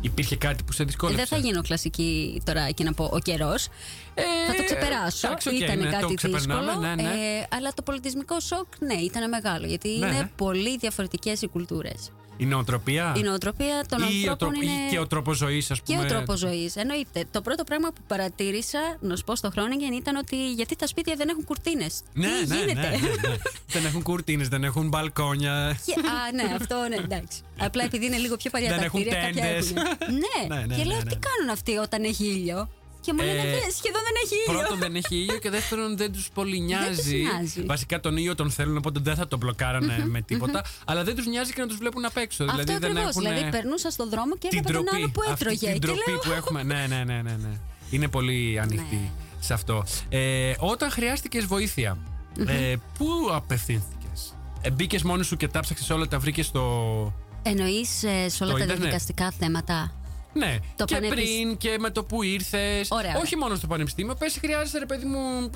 Υπήρχε κάτι που σε δυσκόλεψε; Δεν θα γίνω κλασική τώρα και να πω ο καιρός. Ε, θα το ξεπεράσω. εντάξει, οκ, ήταν ναι, το κάτι ξεπερνάμε, δύσκολο. ναι, ναι. ε, αλλά το πολιτισμικό σοκ, ναι, ήταν μεγάλο. Γιατί Ναι. είναι πολύ διαφορετικές οι κουλτούρες. Η νοοτροπία; Η νοοτροπία των ή, ο ανθρώπων τρόπο- είναι. ή και ο τρόπος ζωής, ας Και πούμε. ο τρόπος ζωής. Εννοείται. Το πρώτο πράγμα που παρατήρησα, να σου πω στο Χρόνιγεν, ήταν ότι γιατί τα σπίτια δεν έχουν κουρτίνες; Ναι, Τι ναι, ναι, γίνεται; ναι, ναι. δεν έχουν κουρτίνες, δεν έχουν μπαλκόνια. Και, α, ναι, αυτό ναι, εντάξει. Απλά επειδή είναι λίγο πιο παλιά Δεν τα έχουν κτίρια, κάποια τέντες. έχουν. Ναι. Ναι, ναι, και ναι, λέω ναι. τι κάνουν αυτοί όταν έχει ήλιο; Και μου λένε Ε, «Δεν, σχεδόν δεν έχει ήλιο. Πρώτον δεν έχει ήλιο και δεύτερον δεν τους πολύ νοιάζει. νοιάζει. Βασικά τον ήλιο τον θέλουν οπότε δεν θα τον μπλοκάρανε με τίποτα. Αλλά δεν τους νοιάζει και να τους βλέπουν απ' έξω. Αυτό δηλαδή δεν ακριβώς. έχουν Δηλαδή περνούσα στον δρόμο και την έβλεπα τον ντροπή. άλλο που αυτή έτρωγε. την Και ντροπή λέω. που έχουμε. Ναι, ναι, ναι, ναι, ναι. Είναι πολύ ανοιχτή Ναι. σε αυτό. Ε, όταν χρειάστηκες βοήθεια, ε, πού απευθύνθηκες; Ε, Μπήκες μόνο σου και τα ψάξες όλα, τα βρήκες στο. Εννοείς σε όλα Στο τα ίντερνετ. διαδικαστικά θέματα; Ναι, Το και πανεπισ- πριν και με το που ήρθες. Ωραία. Όχι μόνο στο πανεπιστήμιο. Πες, χρειάζεται ρε παιδί μου.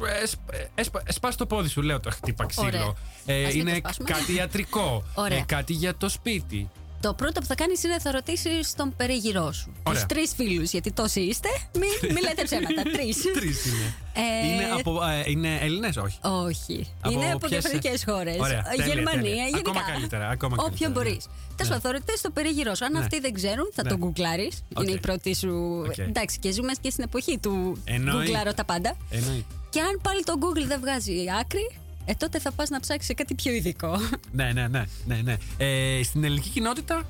Σπά το πόδι σου, λέω το χτύπα ξύλο. Ωραία. Ε, Ας μην το είναι σπάσουμε. κάτι ιατρικό. Ωραία. Ε, κάτι για το σπίτι. Το πρώτο που θα κάνεις είναι θα ρωτήσεις τον περίγυρό σου. Τους Ωραία. τρεις φίλους, γιατί τόσοι είστε. Μην, μην λέτε ψέματα. Τρεις. Τρεις είναι. Ε, είναι από. Ε, είναι Έλληνες, όχι; Όχι. Από είναι από ποιες- διαφορετικές χώρες. Ωραία, τέλεια, Γερμανία, τέλεια. γενικά. Ακόμα καλύτερα, ακόμα Όποιον καλύτερα, μπορείς. ναι. Τέλος Ναι. πάντων, θα ρωτήσεις το περίγυρό σου. Αν Ναι. αυτοί δεν ξέρουν, θα Ναι. τον γκουγκλάρεις. Οκ. Είναι η πρώτη σου. Οκ. Εντάξει, και ζούμε και στην εποχή του Εννοεί. γκουγκλάρω τα πάντα. Εννοείται. Και αν πάλι το Google δεν βγάζει άκρη, ε, τότε θα πας να ψάξεις σε κάτι πιο ειδικό. Ναι, ναι, ναι. ναι, ναι. Ε, στην ελληνική κοινότητα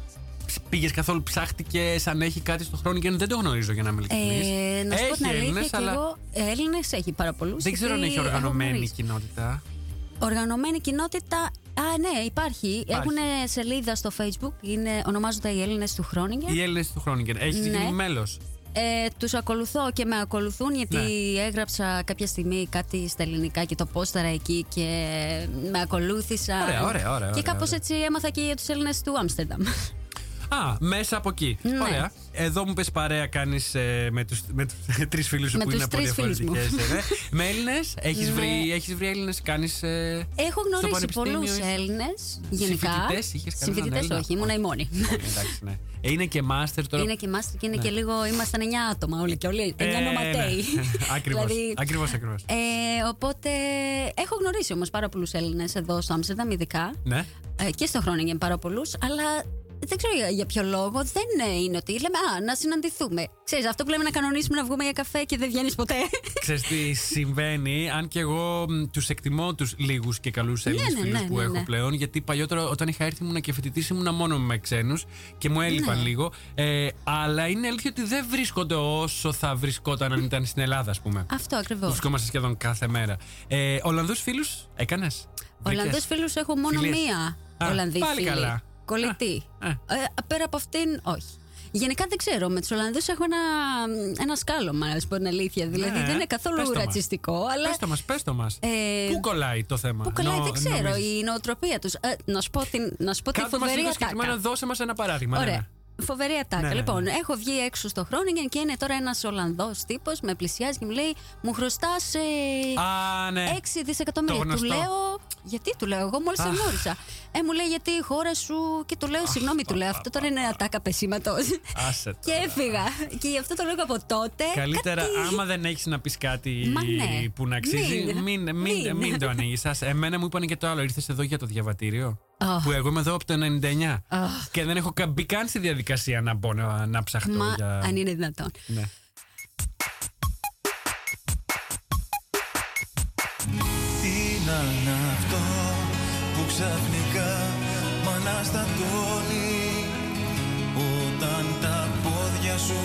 πήγες καθόλου ψάχτηκες αν έχει κάτι στο χρόνο και δεν το γνωρίζω για να είμαι ειλικρινής. Ε, να σου πω την Έχει αλήθεια, Έλληνες, και αλλά εγώ Έλληνες έχει πάρα πολλούς. δεν ξέρω αν έχει οργανωμένη κοινότητα. Οργανωμένη κοινότητα. Α, ναι, υπάρχει. Έχουν σελίδα στο Facebook. Είναι, ονομάζονται οι Έλληνες του Χρόνιγκεν. Οι Έλληνες του Χρόνικεν. Έχεις Ναι. γίνει μέλος; Ε, τους ακολουθώ και με ακολουθούν γιατί Ναι. έγραψα κάποια στιγμή κάτι στα ελληνικά και το πόσταρα εκεί και με ακολούθησαν. Ωραία, ωραία, ωραία, Και ωραία, κάπως ωραία. έτσι έμαθα και για τους Έλληνες του Άμστερνταμ. Α, μέσα από εκεί. Ναι. Ωραία. Εδώ μου πες παρέα κάνεις με τους με τους τρεις φίλους σου Με που τους είναι από τρεις φίλους μου. διαφορετικέ. Ναι. με Έλληνες, έχεις Ναι. βρει, έχεις βρει Έλληνες, κάνεις. Έχω γνωρίσει πολλούς πανεπιστήμιο, Έλληνες γενικά. Συμφοιτητές είχες κανέναν Συμφοιτητές Έλληνα; όχι, ήμουνα η μόνη. Εντάξει, ναι. Ε, Είναι και μάστερ τώρα. Είναι και μάστερ και είναι Ναι. και λίγο. Ήμασταν 9 άτομα όλοι και όλοι. 9 Ε, νοματέοι. ναι. Ακριβώς, Δηλαδή, ακριβώς, ακριβώς. Ε, οπότε έχω γνωρίσει όμως πάρα πολλούς Έλληνες εδώ στο Άμστερνταμ, ειδικά. Ναι. Ε, και στο Χρόνιγκεν πάρα πολλούς, αλλά δεν ξέρω για, για ποιο λόγο. Δεν ε, είναι ότι λέμε Α, να συναντηθούμε. Ξέρεις, αυτό που λέμε να κανονίσουμε να βγούμε για καφέ και δεν βγαίνεις ποτέ. Ξέρεις τι συμβαίνει, αν και εγώ μ, τους εκτιμώ τους λίγους και καλούς Έλληνες ναι, φίλους ναι, που ναι, έχω ναι. πλέον, γιατί παλιότερα όταν είχα έρθει ήμουνα και φοιτητής ήμουνα μόνο με ξένους και μου έλειπαν Ναι. λίγο. Ε, αλλά είναι αλήθεια ότι δεν βρίσκονται όσο θα βρισκόταν αν ήταν στην Ελλάδα, ας πούμε. αυτό Που ακριβώ. βρισκόμαστε σχεδόν κάθε μέρα. Ε, Ολλανδούς φίλους έκανες; Ολλανδούς Βρήκες; φίλους έχω μόνο Φιλίες; μία Α, Ολλανδή πάλι φίλη. καλά. Κολλητή. Α, Ε, πέρα από αυτήν, όχι. Γενικά δεν ξέρω. Με τους Ολλανδούς έχω ένα, ένα σκάλωμα, να σου πω την αλήθεια. Δηλαδή Ναι, δεν είναι καθόλου πες το μας. ρατσιστικό, αλλά. Πες το μας, πες το μας. Ε, Πού κολλάει το θέμα. Πού κολλάει, Νο- δεν ξέρω. νομίζεις; Η νοοτροπία τους. να σου πω, την, να σου πω τη Κάτω μας φοβερή λίγο ατάκα. συγκεκριμένα, δώσε μας ένα παράδειγμα. ναι, Ωραία. ναι. Φοβερή ατάκα. Ναι, ναι, λοιπόν, ναι. έχω βγει έξω στο Χρόνιγκεν και είναι τώρα ένας Ολλανδός τύπος, με πλησιάζει και μου λέει: Μου χρωστάς Α, ναι. 6 δισεκατομμύρια. Το Του γνωστό. λέω, γιατί του λέω, εγώ μόλις σε Αχ. γνώρισα. Ε, μου λέει, γιατί η χώρα σου. Και του λέω, συγγνώμη, του λέω, αυτό τώρα είναι ατάκα πεσήματο. Άσε και τώρα. έφυγα. Και γι' αυτό το λέω από τότε. Καλύτερα, κάτι- άμα δεν έχεις να πεις κάτι Μα ναι. που να αξίζει, Μην. μην, μην, μην, Μην. το ανοίγεις. Εμένα μου είπαν και το άλλο. Ήρθες εδώ για το διαβατήριο; Αχ. Που εγώ είμαι εδώ από το 99. Αχ. Και δεν έχω κα- μπει καν στη διαδικασία να μπω να, να ψαχτώ. Μα για... αν είναι δυνατόν. Ναι. Τι να είναι αυτό που ξαφνικά μ' αναστατώνει; Όταν τα πόδια σου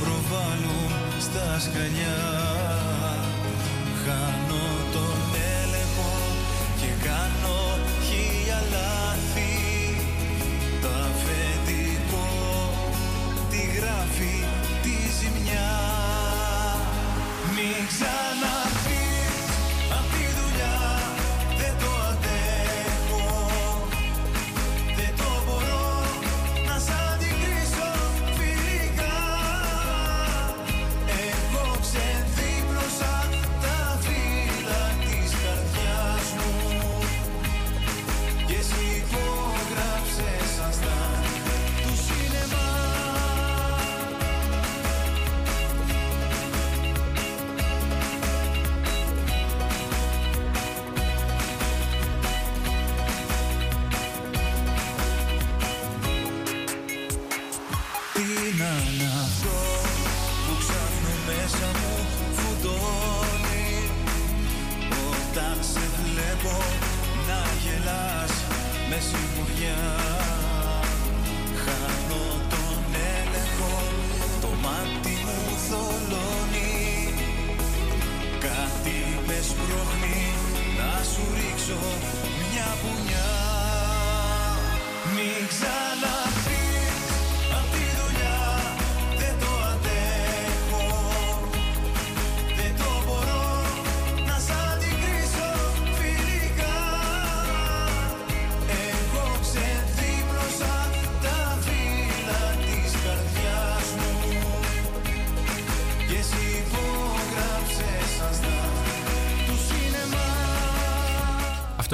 προβάλλουν στα σκαλιά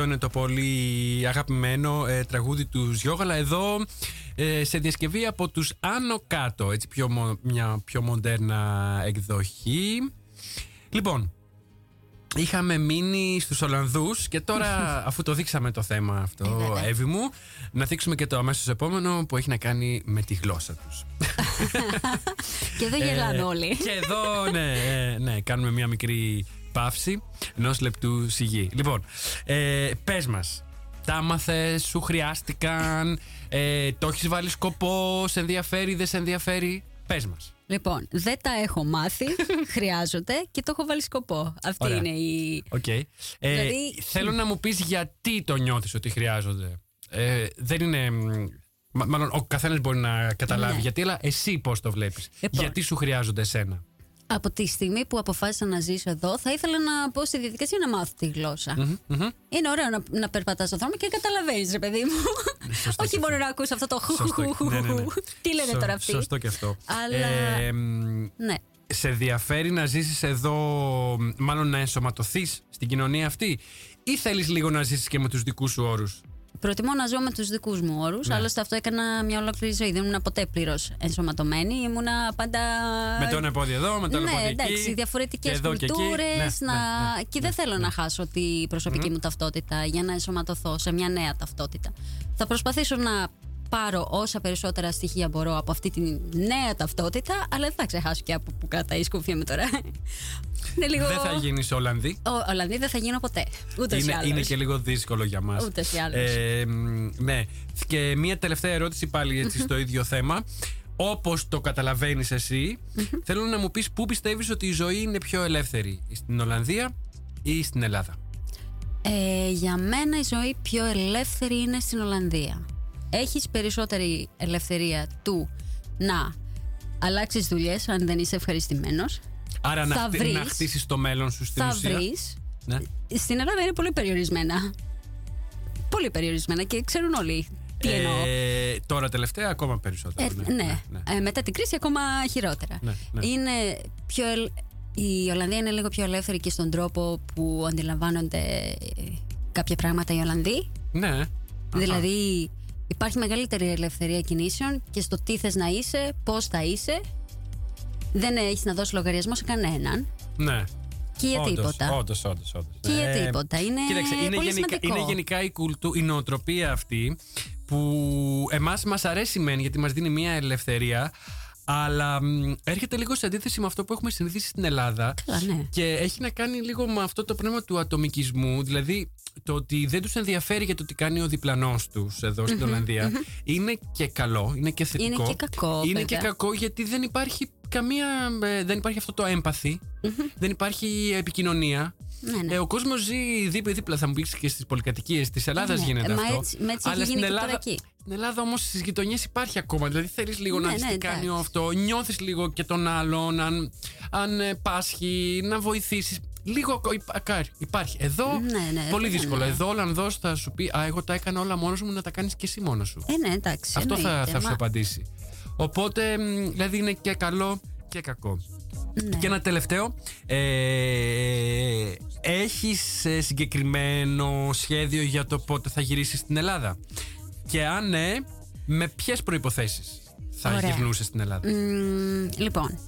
Αυτό είναι το πολύ αγαπημένο ε, τραγούδι του Ζιόγαλα εδώ ε, σε διασκευή από τους Άνω Κάτω έτσι πιο, μο- μια πιο μοντέρνα εκδοχή Λοιπόν Είχαμε μείνει στους Ολλανδούς και τώρα αφού το δείξαμε το θέμα Ε, αυτό βέβαια. Εύη μου να δείξουμε και το αμέσως επόμενο που έχει να κάνει με τη γλώσσα τους Και εδώ γελάνε Ε, όλοι. Και εδώ, ναι, ε, ναι, κάνουμε μια μικρή παύση ενός λεπτού σιγή. Λοιπόν, ε, πες μας, τα έμαθες, σου χρειάστηκαν, ε, το έχεις βάλει σκοπό, σε ενδιαφέρει, δεν σε ενδιαφέρει; Πες μας. Λοιπόν, δεν τα έχω μάθει, χρειάζονται και το έχω βάλει σκοπό. Αυτή Ωραία. είναι η. Οκ. Ε, Δηλαδή- Θέλω να μου πεις γιατί το νιώθεις ότι χρειάζονται. Ε, δεν είναι. μ, μα- Μάλλον ο καθένας μπορεί να καταλάβει Ναι. γιατί, αλλά εσύ πώς το βλέπεις. Λοιπόν. Γιατί σου χρειάζονται εσένα. Από τη στιγμή που αποφάσισα να ζήσω εδώ, θα ήθελα να πω στη διαδικασία να μάθω τη γλώσσα. Είναι ωραίο να, να περπατάς στον δρόμο και να καταλαβαίνεις, ρε παιδί μου. σωστό Όχι και μόνο αυτό. να ακούς αυτό το χου, Σωστό. χου, χου, Ναι, ναι, ναι. χου. Τι λένε Σω- τώρα αυτοί; Σωστό και αυτό. Αλλά- Ε, μ, Ναι. σε ενδιαφέρει να ζήσεις εδώ, μ, μάλλον να ενσωματωθείς στην κοινωνία αυτή ή θέλεις λίγο να ζήσεις και με τους δικούς σου όρους; Προτιμώ να ζω με τους δικούς μου όρους. Ναι. Άλλωστε, αυτό έκανα μια ολόκληρη ζωή. Δεν ήμουν ποτέ πλήρως ενσωματωμένη. Ήμουνα πάντα. Με το ένα πόδι εδώ, με το άλλο ναι, πόδι εκεί. εντάξει, και διαφορετικές εδώ και εκεί. κουλτούρες. Ναι, να... ναι, ναι, και δεν θέλω να χάσω τη προσωπική μου ταυτότητα για να ενσωματωθώ σε μια νέα ταυτότητα. Θα προσπαθήσω να πάρω όσα περισσότερα στοιχεία μπορώ από αυτή τη νέα ταυτότητα, αλλά δεν θα ξεχάσω και από που κρατάει η σκούφια μου τώρα. είναι λίγο. Δεν θα γίνεις Ολλανδή. Ο, Ολλανδή δεν θα γίνω ποτέ. Ούτε ή Είναι, άλλως. είναι και λίγο δύσκολο για μας. Ούτως ή άλλως. Ε, μ, ναι. Και μία τελευταία ερώτηση πάλι έτσι στο ίδιο θέμα. Όπως το καταλαβαίνεις εσύ, θέλω να μου πεις πού πιστεύεις ότι η ζωή είναι πιο ελεύθερη. Στην Ολλανδία ή στην Ελλάδα; Ε, για μένα η ζωή πιο ελεύθερη είναι στην Ολλανδία. Έχεις περισσότερη ελευθερία του να αλλάξεις δουλειές αν δεν είσαι ευχαριστημένος. Άρα να, Θα χτι- βρεις. να χτίσεις το μέλλον σου στην θα ουσία. βρεις. Ναι. Στην Ελλάδα είναι πολύ περιορισμένα. Πολύ περιορισμένα και ξέρουν όλοι τι εννοώ. Ε, τώρα τελευταία ακόμα περισσότερο. Ε, ναι, Ε, μετά την κρίση ακόμα χειρότερα. Ναι, ναι. Είναι πιο ελ- Η Ολλανδία είναι λίγο πιο ελεύθερη και στον τρόπο που αντιλαμβάνονται ε, κάποια πράγματα οι Ολλανδοί. ναι. Αχα. Δηλαδή υπάρχει μεγαλύτερη ελευθερία κινήσεων και στο τι θες να είσαι, πώς θα είσαι. Δεν έχεις να δώσεις λογαριασμό σε κανέναν. Ναι. Και για Όντως, τίποτα. Όντως, όντως, όντως. Και για Ε, τίποτα. Είναι Κοίταξε, είναι, πολύ γενικά, σημαντικό. είναι γενικά η, κουλτού, η νοοτροπία αυτή που εμάς μας αρέσει μεν γιατί μας δίνει μια ελευθερία αλλά μ, έρχεται λίγο σε αντίθεση με αυτό που έχουμε συνηθίσει στην Ελλάδα Καλά, ναι. και έχει να κάνει λίγο με αυτό το πνεύμα του ατομικισμού δηλαδή το ότι δεν τους ενδιαφέρει για το τι κάνει ο διπλανός τους εδώ στην Ολλανδία είναι και καλό, είναι και θετικό Είναι και κακό, είναι και βέβαια. κακό γιατί δεν υπάρχει καμία ε, δεν υπάρχει αυτό το έμπαθη δεν υπάρχει επικοινωνία Ναι, ναι. ε, ο κόσμος ζει δίπλα-δίπλα, θα μου πεις και στις πολυκατοικίες της Ελλάδας Ναι, γίνεται ε, μα αυτό. έτσι- με έτσι έχει Αλλά γίνει στην και Ελλάδα, τώρα εκεί. Στην Ελλάδα όμως στις γειτονιές υπάρχει ακόμα. Δηλαδή θέλεις λίγο Ναι, να δει ναι, τι κάνει εντάξει. ο αυτό, νιώθεις λίγο και τον άλλον, αν, αν ε, πάσχει, να βοηθήσεις. Λίγο ακο- υπα- υπάρχει. Εδώ Ναι, ναι, πολύ βέβαια, δύσκολο. ναι. Εδώ ο Ολλανδός θα σου πει Α, εγώ τα έκανα όλα μόνος μου να τα κάνεις και εσύ μόνος σου. Ε, ναι, εντάξει. Αυτό θα, εννοείται, θα σου μα- απαντήσει. Οπότε, μ, δηλαδή είναι και καλό και κακό. Ναι. Και ένα τελευταίο. Ε, έχεις ε, συγκεκριμένο σχέδιο για το πότε θα γυρίσεις στην Ελλάδα; Και αν ναι, με ποιες προϋποθέσεις θα Ωραία. γυρνούσες στην Ελλάδα; Μμμ, λοιπόν,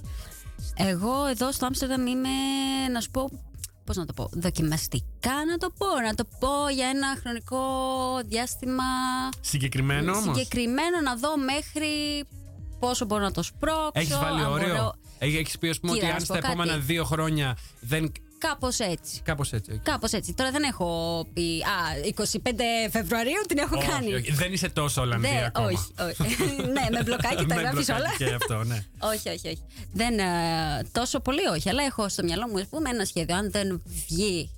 εγώ εδώ στο Άμστερνταμ είμαι, να σου πω, πώς να το πω, δοκιμαστικά να το πω, να το πω για ένα χρονικό διάστημα Συγκεκριμένο όμως; συγκεκριμένο να δω μέχρι πόσο μπορώ να το σπρώξω. Έχεις βάλει αν όριο; μπορώ- Έχεις πει ας πούμε Κοίτα, ότι να αν σου στα πω επόμενα κάτι. δύο χρόνια δεν κάπως έτσι. Κάπως έτσι. οκ. Κάπως έτσι. Τώρα δεν έχω πει. Α, 25 Φεβρουαρίου την έχω Όχι, κάνει. όχι, Δεν είσαι τόσο Ολλανδία Δεν- ακόμα. όχι, όχι. ναι, με μπλοκάκι τα Με γράφεις μπλοκάκι όλα. Και αυτό, ναι. όχι, όχι, όχι. Δεν, ε, τόσο πολύ όχι. Αλλά έχω στο μυαλό μου, ας πούμε, ένα σχέδιο. Αν δεν βγει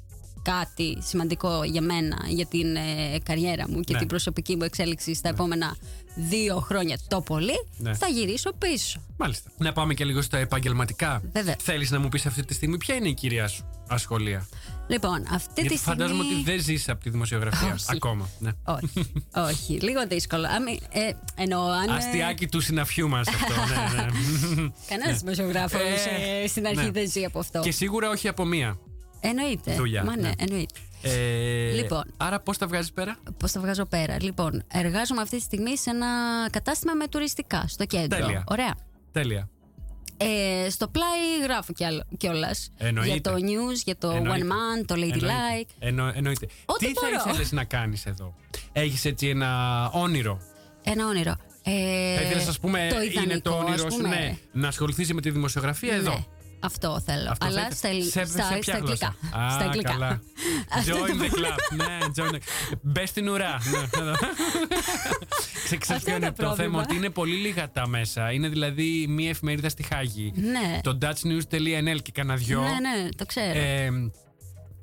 κάτι σημαντικό για μένα, για την ε, καριέρα μου και Ναι. την προσωπική μου εξέλιξη στα επόμενα δύο χρόνια το πολύ, Ναι. θα γυρίσω πίσω. Μάλιστα. Να πάμε και λίγο στα επαγγελματικά. Βέβαια. Θέλεις να μου πεις αυτή τη στιγμή ποια είναι η κυρία σου ασχολία; Λοιπόν, αυτή Γιατί τη στιγμή. φαντάζομαι ότι δεν ζεις από τη δημοσιογραφία Όχι. ακόμα. Ναι. Όχι, όχι, λίγο δύσκολο. Άμι, ε, εννοώ, αν. ε, Αστιάκι του συναφιού μας αυτό. ναι, ναι. Κανένας δημοσιογράφος Ε, στην αρχή ναι. δεν ζει από αυτό. και σίγουρα όχι από μία. Εννοείται. Δουλειά, Μα ναι, ναι. εννοείται. Ε, Λοιπόν. Άρα πώς τα βγάζεις πέρα; Πώς τα βγάζω πέρα. Λοιπόν, εργάζομαι αυτή τη στιγμή σε ένα κατάστημα με τουριστικά στο κέντρο. Τέλεια. Ωραία. Τέλεια. Ε, στο πλάι γράφω κιόλας. Εννοείται. Για το news, για το Εννοείται. One Man, το Εννοείται. Ladylike. Εννο, εννοείται. Ό,τι Τι θα μπορώ. ήθελες να κάνεις εδώ, Έχεις έτσι ένα όνειρο; Ένα όνειρο. Ε, θα ήθελες, ας πούμε, το είναι ιδανικό, το όνειρο ας σου πούμε. ναι, να ασχοληθείς με τη δημοσιογραφία Ναι, εδώ; Αυτό θέλω. Αυτό Αλλά θα ήθελες. στα, ελλ- σε, στα, σε ποια στα αγγλικά. γλώσσα; Α, στα αγγλικά. καλά. Αυτό Join το the πρόβλημα. club. ναι, join the... Μπες στην ουρά. Ναι. Ξε- Ξέρεις Αυτό ποιο είναι είναι το πρόβλημα. θέμα, ότι είναι πολύ λίγα τα μέσα. Είναι δηλαδή μία εφημερίδα στη Χάγη. Ναι. Το dutchnews.nl και κανένα δυο. Ναι, ναι, το ξέρω. Ε,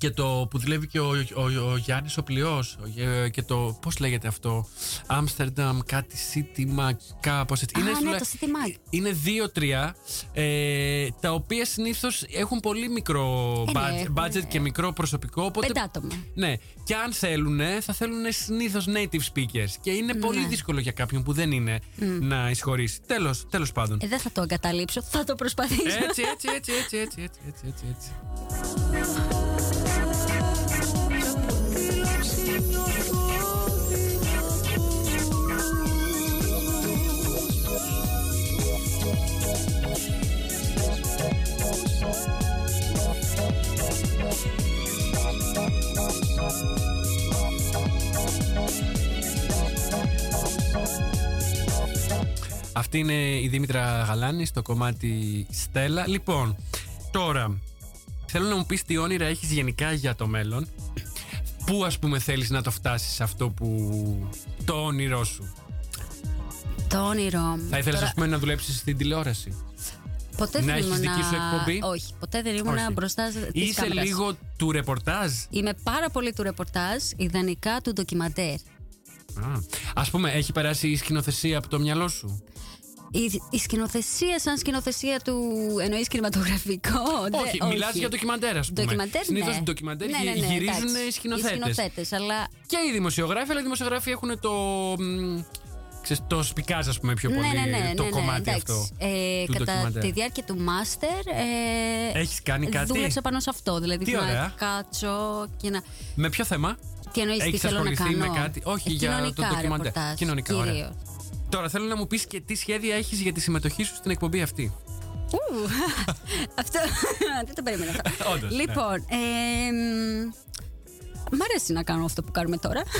και το που δουλεύει και ο, ο, ο, ο Γιάννης ο Πλειός ε, και το, πώς λέγεται αυτό, Άμστερνταμ, κάτι City Mag, κάπως έτσι. Α, ναι, δουλε- το City Mag. Είναι δύο-τρία, ε, τα οποία συνήθως έχουν πολύ μικρό Ε, ναι, budget, έχουν, budget και μικρό προσωπικό. Οπότε, Πέντε άτομα. Ναι, και αν θέλουν, θα θέλουν συνήθως native speakers. Και είναι πολύ Ναι. δύσκολο για κάποιον που δεν είναι να εισχωρήσει. Τέλος, τέλος πάντων. Ε, δεν θα το εγκαταλείψω, θα το προσπαθήσω. Έτσι, έτσι, έτσι, έτσι, έτσι, έτσι, έτσι, έτσι, Αυτή είναι η Δήμητρα Γαλάνη στο κομμάτι Στέλλα. Λοιπόν, τώρα θέλω να μου πεις τι όνειρα έχεις γενικά για το μέλλον. Πού ας πούμε θέλεις να το φτάσεις αυτό που... το όνειρό σου; Το όνειρό μου. Θα ήθελες Τώρα, ας πούμε να δουλέψεις στην τηλεόραση; ποτέ να δεν έχεις ήμουν. δική σου εκπομπή; Όχι, ποτέ δεν ήμουν Όχι. μπροστά στις Είσαι κάμερες. λίγο του ρεπορτάζ; Είμαι πάρα πολύ του ρεπορτάζ, ιδανικά του ντοκιμαντέρ. Α, ας πούμε έχει περάσει η σκηνοθεσία από το μυαλό σου; Η, η σκηνοθεσία σαν σκηνοθεσία του εννοείς κινηματογραφικό. όχι, δεν- μιλάς για ντοκιμαντέρ ας πούμε. Ντοκιμαντέρ, Συνήθως ναι. ντοκιμαντέρ Ναι, γυ- ναι, ναι, γυρίζουν εντάξει. οι σκηνοθέτες. Οι σκηνοθέτες, αλλά Και οι δημοσιογράφοι, αλλά οι δημοσιογράφοι έχουν το. μ, Ξέρεις, το σπικάζ, ας πούμε, πιο πολύ. ναι, ναι, ναι, το ναι, ναι, κομμάτι εντάξει. αυτό. Ε, του κατά ντοκιμαντέρ. τη διάρκεια του μάστερ. Ε, Έχεις κάνει κάτι; Δούλεψα πάνω σε αυτό. Δηλαδή, Τι να ωραία. κάτσω και να. Με ποιο θέμα; Τι εννοείς, τι Έχεις θέλω να ασχοληθεί κάνω; με κάτι; Όχι, Ε, για το κοινωνικά ντοκιμαντέρ. ρεπορτάζ, Κοινωνικά, ωραία. Κυρίως. Τώρα θέλω να μου πεις και τι σχέδια έχεις για τη συμμετοχή σου στην εκπομπή αυτή. Ου, αυτό δεν το περίμενα αυτό. Όντως, ναι. λοιπόν, ε, μ, μ' αρέσει να κάνω αυτό που κάνουμε τώρα.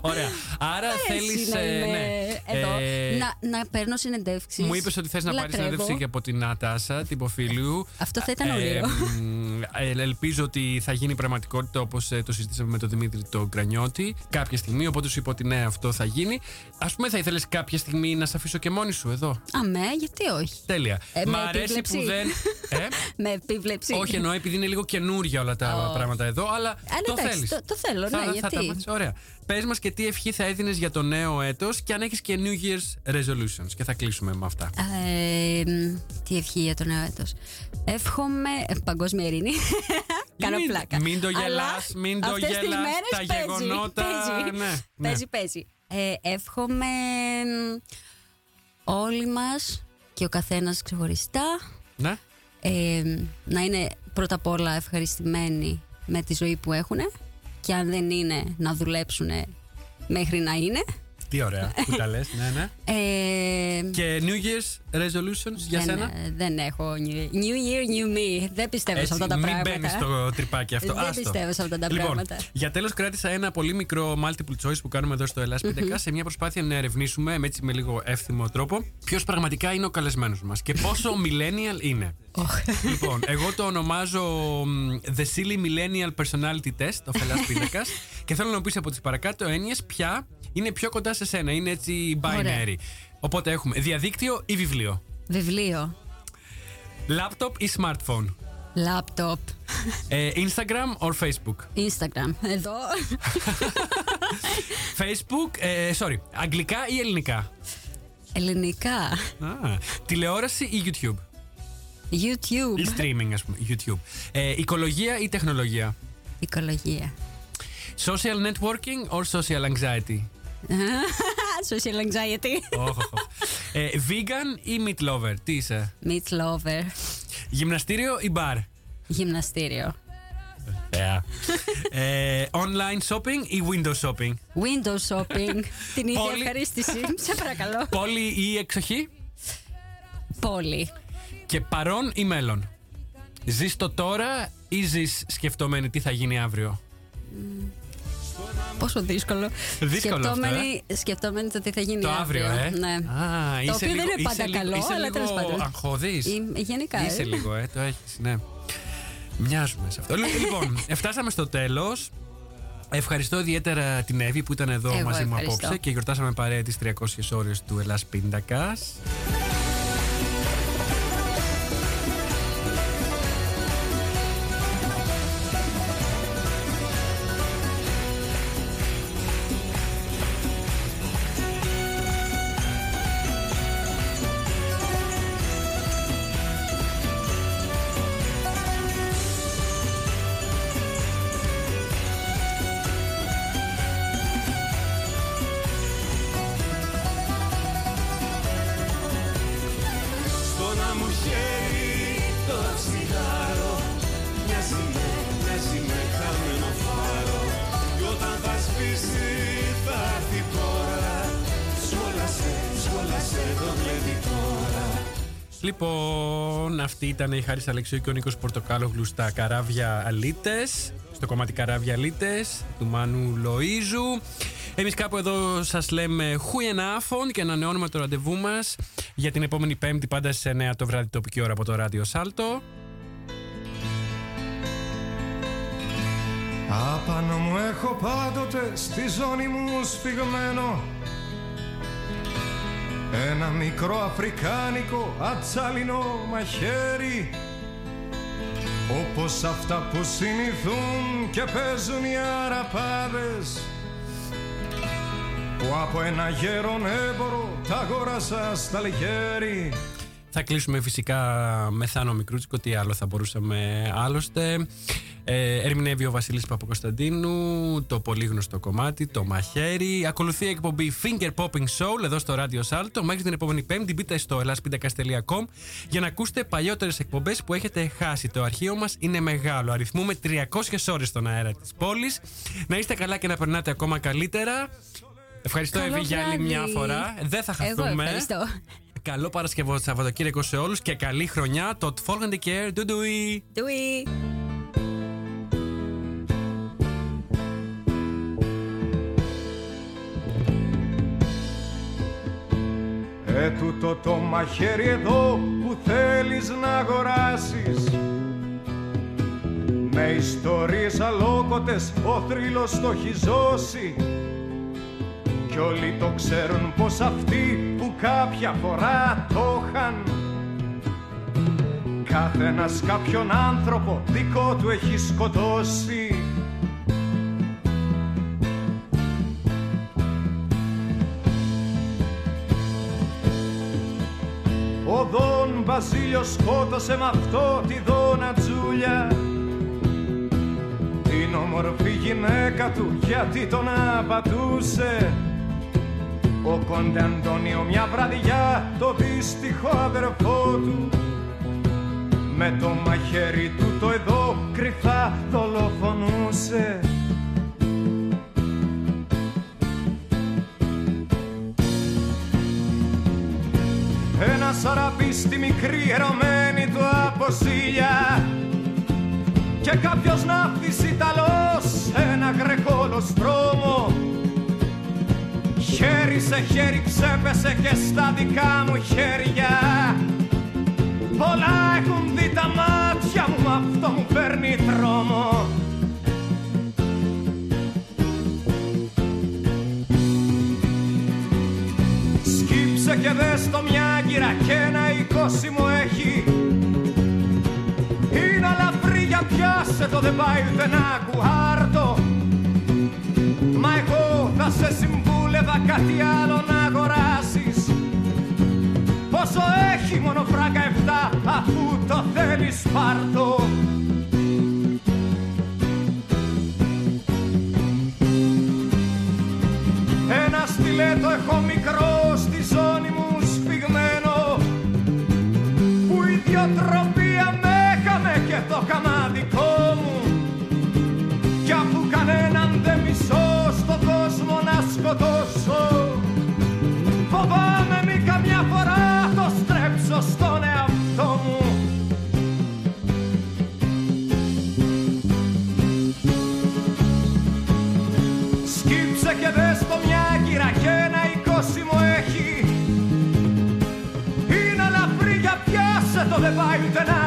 Ωραία. Άρα θέλεις. Αρέσει να είμαι εδώ, να, να παίρνω συνεντεύξεις. ε, Μου είπες ότι θες να πάρεις Λατρεύω. συνέντευξη και από την Νατάσα, την Ποφίλιου. Αυτό θα ήταν ωραίο. μ, ε, ελπίζω ότι θα γίνει πραγματικότητα όπως το συζητήσαμε με τον Δημήτρη τον Γκρανιώτη κάποια στιγμή. Οπότε σου είπα ότι ναι, αυτό θα γίνει. Α πούμε, θα ήθελες κάποια στιγμή να σε αφήσω και μόνη σου εδώ; Αμέ, γιατί όχι; Τέλεια. Ε, Μ' με αρέσει επίβλεψη. που δεν. Ε; Με επίβλεψη. Όχι, εννοώ επειδή είναι λίγο καινούρια όλα τα Ω. πράγματα εδώ, αλλά Α, το εντάξει, θέλεις. το- το θέλω, ναι, γιατί; Ωραία. Πες μας και τι ευχή θα έδινες για το νέο έτος και αν έχεις και New Year's resolutions. Και θα κλείσουμε με αυτά. Ε, μ, τι ευχή για το νέο έτος. Εύχομαι ε, παγκόσμια ειρήνη. Κάνω Μην- πλάκα. μην το Αλλά γελάς, μην το αυτές τις γελάς, μέρες τα παίζει, γεγονότα, Παίζει, ναι, ναι. παίζει. παίζει. Ε, εύχομαι μ, όλοι μας και ο καθένας ξεχωριστά Ναι. ε, να είναι πρώτα απ' όλα ευχαριστημένοι με τη ζωή που έχουν και αν δεν είναι να δουλέψουν μέχρι να είναι. Τι ωραία που τα λες, ναι, ναι. Ε, Και New Year's resolutions για δεν, σένα; ε, δεν έχω new, new year, new me. Δεν πιστεύω σε αυτά τα μην πράγματα. μπαίνεις στο τρυπάκι αυτό. Δεν Άστο. πιστεύω σε αυτά τα λοιπόν, πράγματα. Για τέλος, κράτησα ένα πολύ μικρό multiple choice που κάνουμε εδώ στο Ελλάς 5K σε μια προσπάθεια να ερευνήσουμε με, έτσι, με λίγο εύθυμο τρόπο ποιος πραγματικά είναι ο καλεσμένος μας και πόσο millennial είναι. λοιπόν, εγώ το ονομάζω μ, The Silly Millennial Personality Test, ο Φελάς Πίνακας και θέλω να μου πεις από τις παρακάτω έννοιες ποια είναι πιο κοντά σε σένα, είναι έτσι binary. Ωραία. Οπότε έχουμε διαδίκτυο ή βιβλίο, Βιβλίο. laptop ή smartphone, Λάπτοπ. ε, Instagram or Facebook; Instagram. Εδώ. Facebook, ε, sorry, αγγλικά ή ελληνικά; Ελληνικά. Α, τηλεόραση ή YouTube; YouTube. Ή streaming, ας πούμε. YouTube. Ε, οικολογία ή τεχνολογία; Οικολογία. Social networking or social anxiety; Social anxiety. Όχ, όχ, όχ. ε, vegan ή meat lover. Τι είσαι; Meat lover. Γυμναστήριο ή bar. Γυμναστήριο. Yeah. ε, online shopping ή window shopping; Windows shopping. Την ίδια Πόλη. ευχαρίστηση. Σε παρακαλώ. Πόλη ή εξοχή; Πόλη. Και παρόν ή μέλλον; Ζεις το τώρα ή ζεις σκεφτόμενη τι θα γίνει αύριο; Πόσο δύσκολο. Δύσκολο αυτό, σκεφτόμενη, σκεφτόμενη το τι θα γίνει Το αύριο, ε. Ναι. Α, είσαι το οποίο λίγο, δεν είναι είσαι πάντα λίγο- καλό, είσαι αλλά λίγο τέλος πάντων. αγχώδης. Είμαι- Γενικά. Είσαι ε. λίγο, ε, το έχεις, ναι. Μοιάζουμε σε αυτό. Λοιπόν, φτάσαμε στο τέλος. Ευχαριστώ ιδιαίτερα την Εύη που ήταν εδώ Εγώ μαζί μου ευχαριστώ. απόψε και γιορτάσαμε παρέα τις 300 ώρες του Ελλάς Πίντακας. Ήταν η Χάρης Αλεξίου και ο Νίκος Πορτοκάλογλους στα καράβια αλίτες. Στο κομμάτι καράβια αλίτες του Μάνου Λοΐζου. Εμείς κάπου εδώ σας λέμε χουιενάφων και ανανεώνουμε το ραντεβού μας για την επόμενη Πέμπτη πάντα στις 9 το βράδυ τοπική ώρα από το Ράδιο Σάλτο. Απάνω μου έχω πάντοτε στη ζώνη μου σφιγμένο Ένα μικρό αφρικάνικο ατσάλινο μαχαίρι. Όπως αυτά που συνηθούν και παίζουν οι αραπάδες. Που από ένα γέρον έμπορο τα αγόρασα στα λιγέρι Θα κλείσουμε φυσικά με Θάνο Μικρούτσικο, τι άλλο θα μπορούσαμε άλλωστε. Ε, ερμηνεύει ο Βασίλης Παπακοσταντίνου, το πολύ γνωστό κομμάτι, το μαχαίρι. Ακολουθεί η εκπομπή Finger Popping Soul εδώ στο Radio Salto. Μέχρι την επόμενη Πέμπτη μπείτε στο elaspindakas.com για να ακούσετε παλιότερες εκπομπές που έχετε χάσει. Το αρχείο μας είναι μεγάλο. Αριθμούμε 300 ώρες στον αέρα της πόλης. Να είστε καλά και να περνάτε ακόμα καλύτερα. Ευχαριστώ Καλό Εύη για άλλη βράδυ. μια φορά. Δεν θα Εγώ χαθούμε. ευχαριστώ. Καλό Παρασκευό Σαββατοκύριακο σε όλους και καλή χρονιά. Το Folgende Care. Ντουντουι. Doei. Ε, τούτο το μαχαίρι εδώ που θέλεις να αγοράσεις Με ιστορίες αλόκοτες ο θρύλος το έχει ζώσει Κι όλοι το ξέρουν πως αυτοί που κάποια φορά το είχαν Κάθε ένας κάποιον άνθρωπο δικό του έχει σκοτώσει. Ο Δον Βασίλειος σκότωσε με αυτό τη Δόνα Τζούλια. Την όμορφη γυναίκα του γιατί τον απατούσε ο Κόντε Αντώνιο μια βραδιά το δύστιχο αδερφό του. Με το μαχαίρι του το εδώ κρυφά δολοφονούσε. Ένα σαραπί στη μικρή ερωμένη του αποσύλια και κάποιος ναύτης Ιταλός ένα γρεκόλο στρώμο χέρι σε χέρι ξέπεσε και στα δικά μου χέρια. Πολλά έχουν δει τα μάτια μου, αυτό μου παίρνει τρόμο. Σκύψε και δες το μια γύρα και ένα εικόσι μου έχει. Είναι αλαφρύ για πιάσε το δεν πάει ούτε να κουάρτο. Μα εγώ θα σε συμβούλευα κάτι άλλο να αγοράσεις. Πόσο έχει μόνο φράγκα εφτά αφού το θέλεις πάρτο. Ένα στιλέτο έχω μικρό στη ζώνη μου σφιγμένο που η ιδιοτροπία με έκαμε και το καμά Είναι αλαφρύ για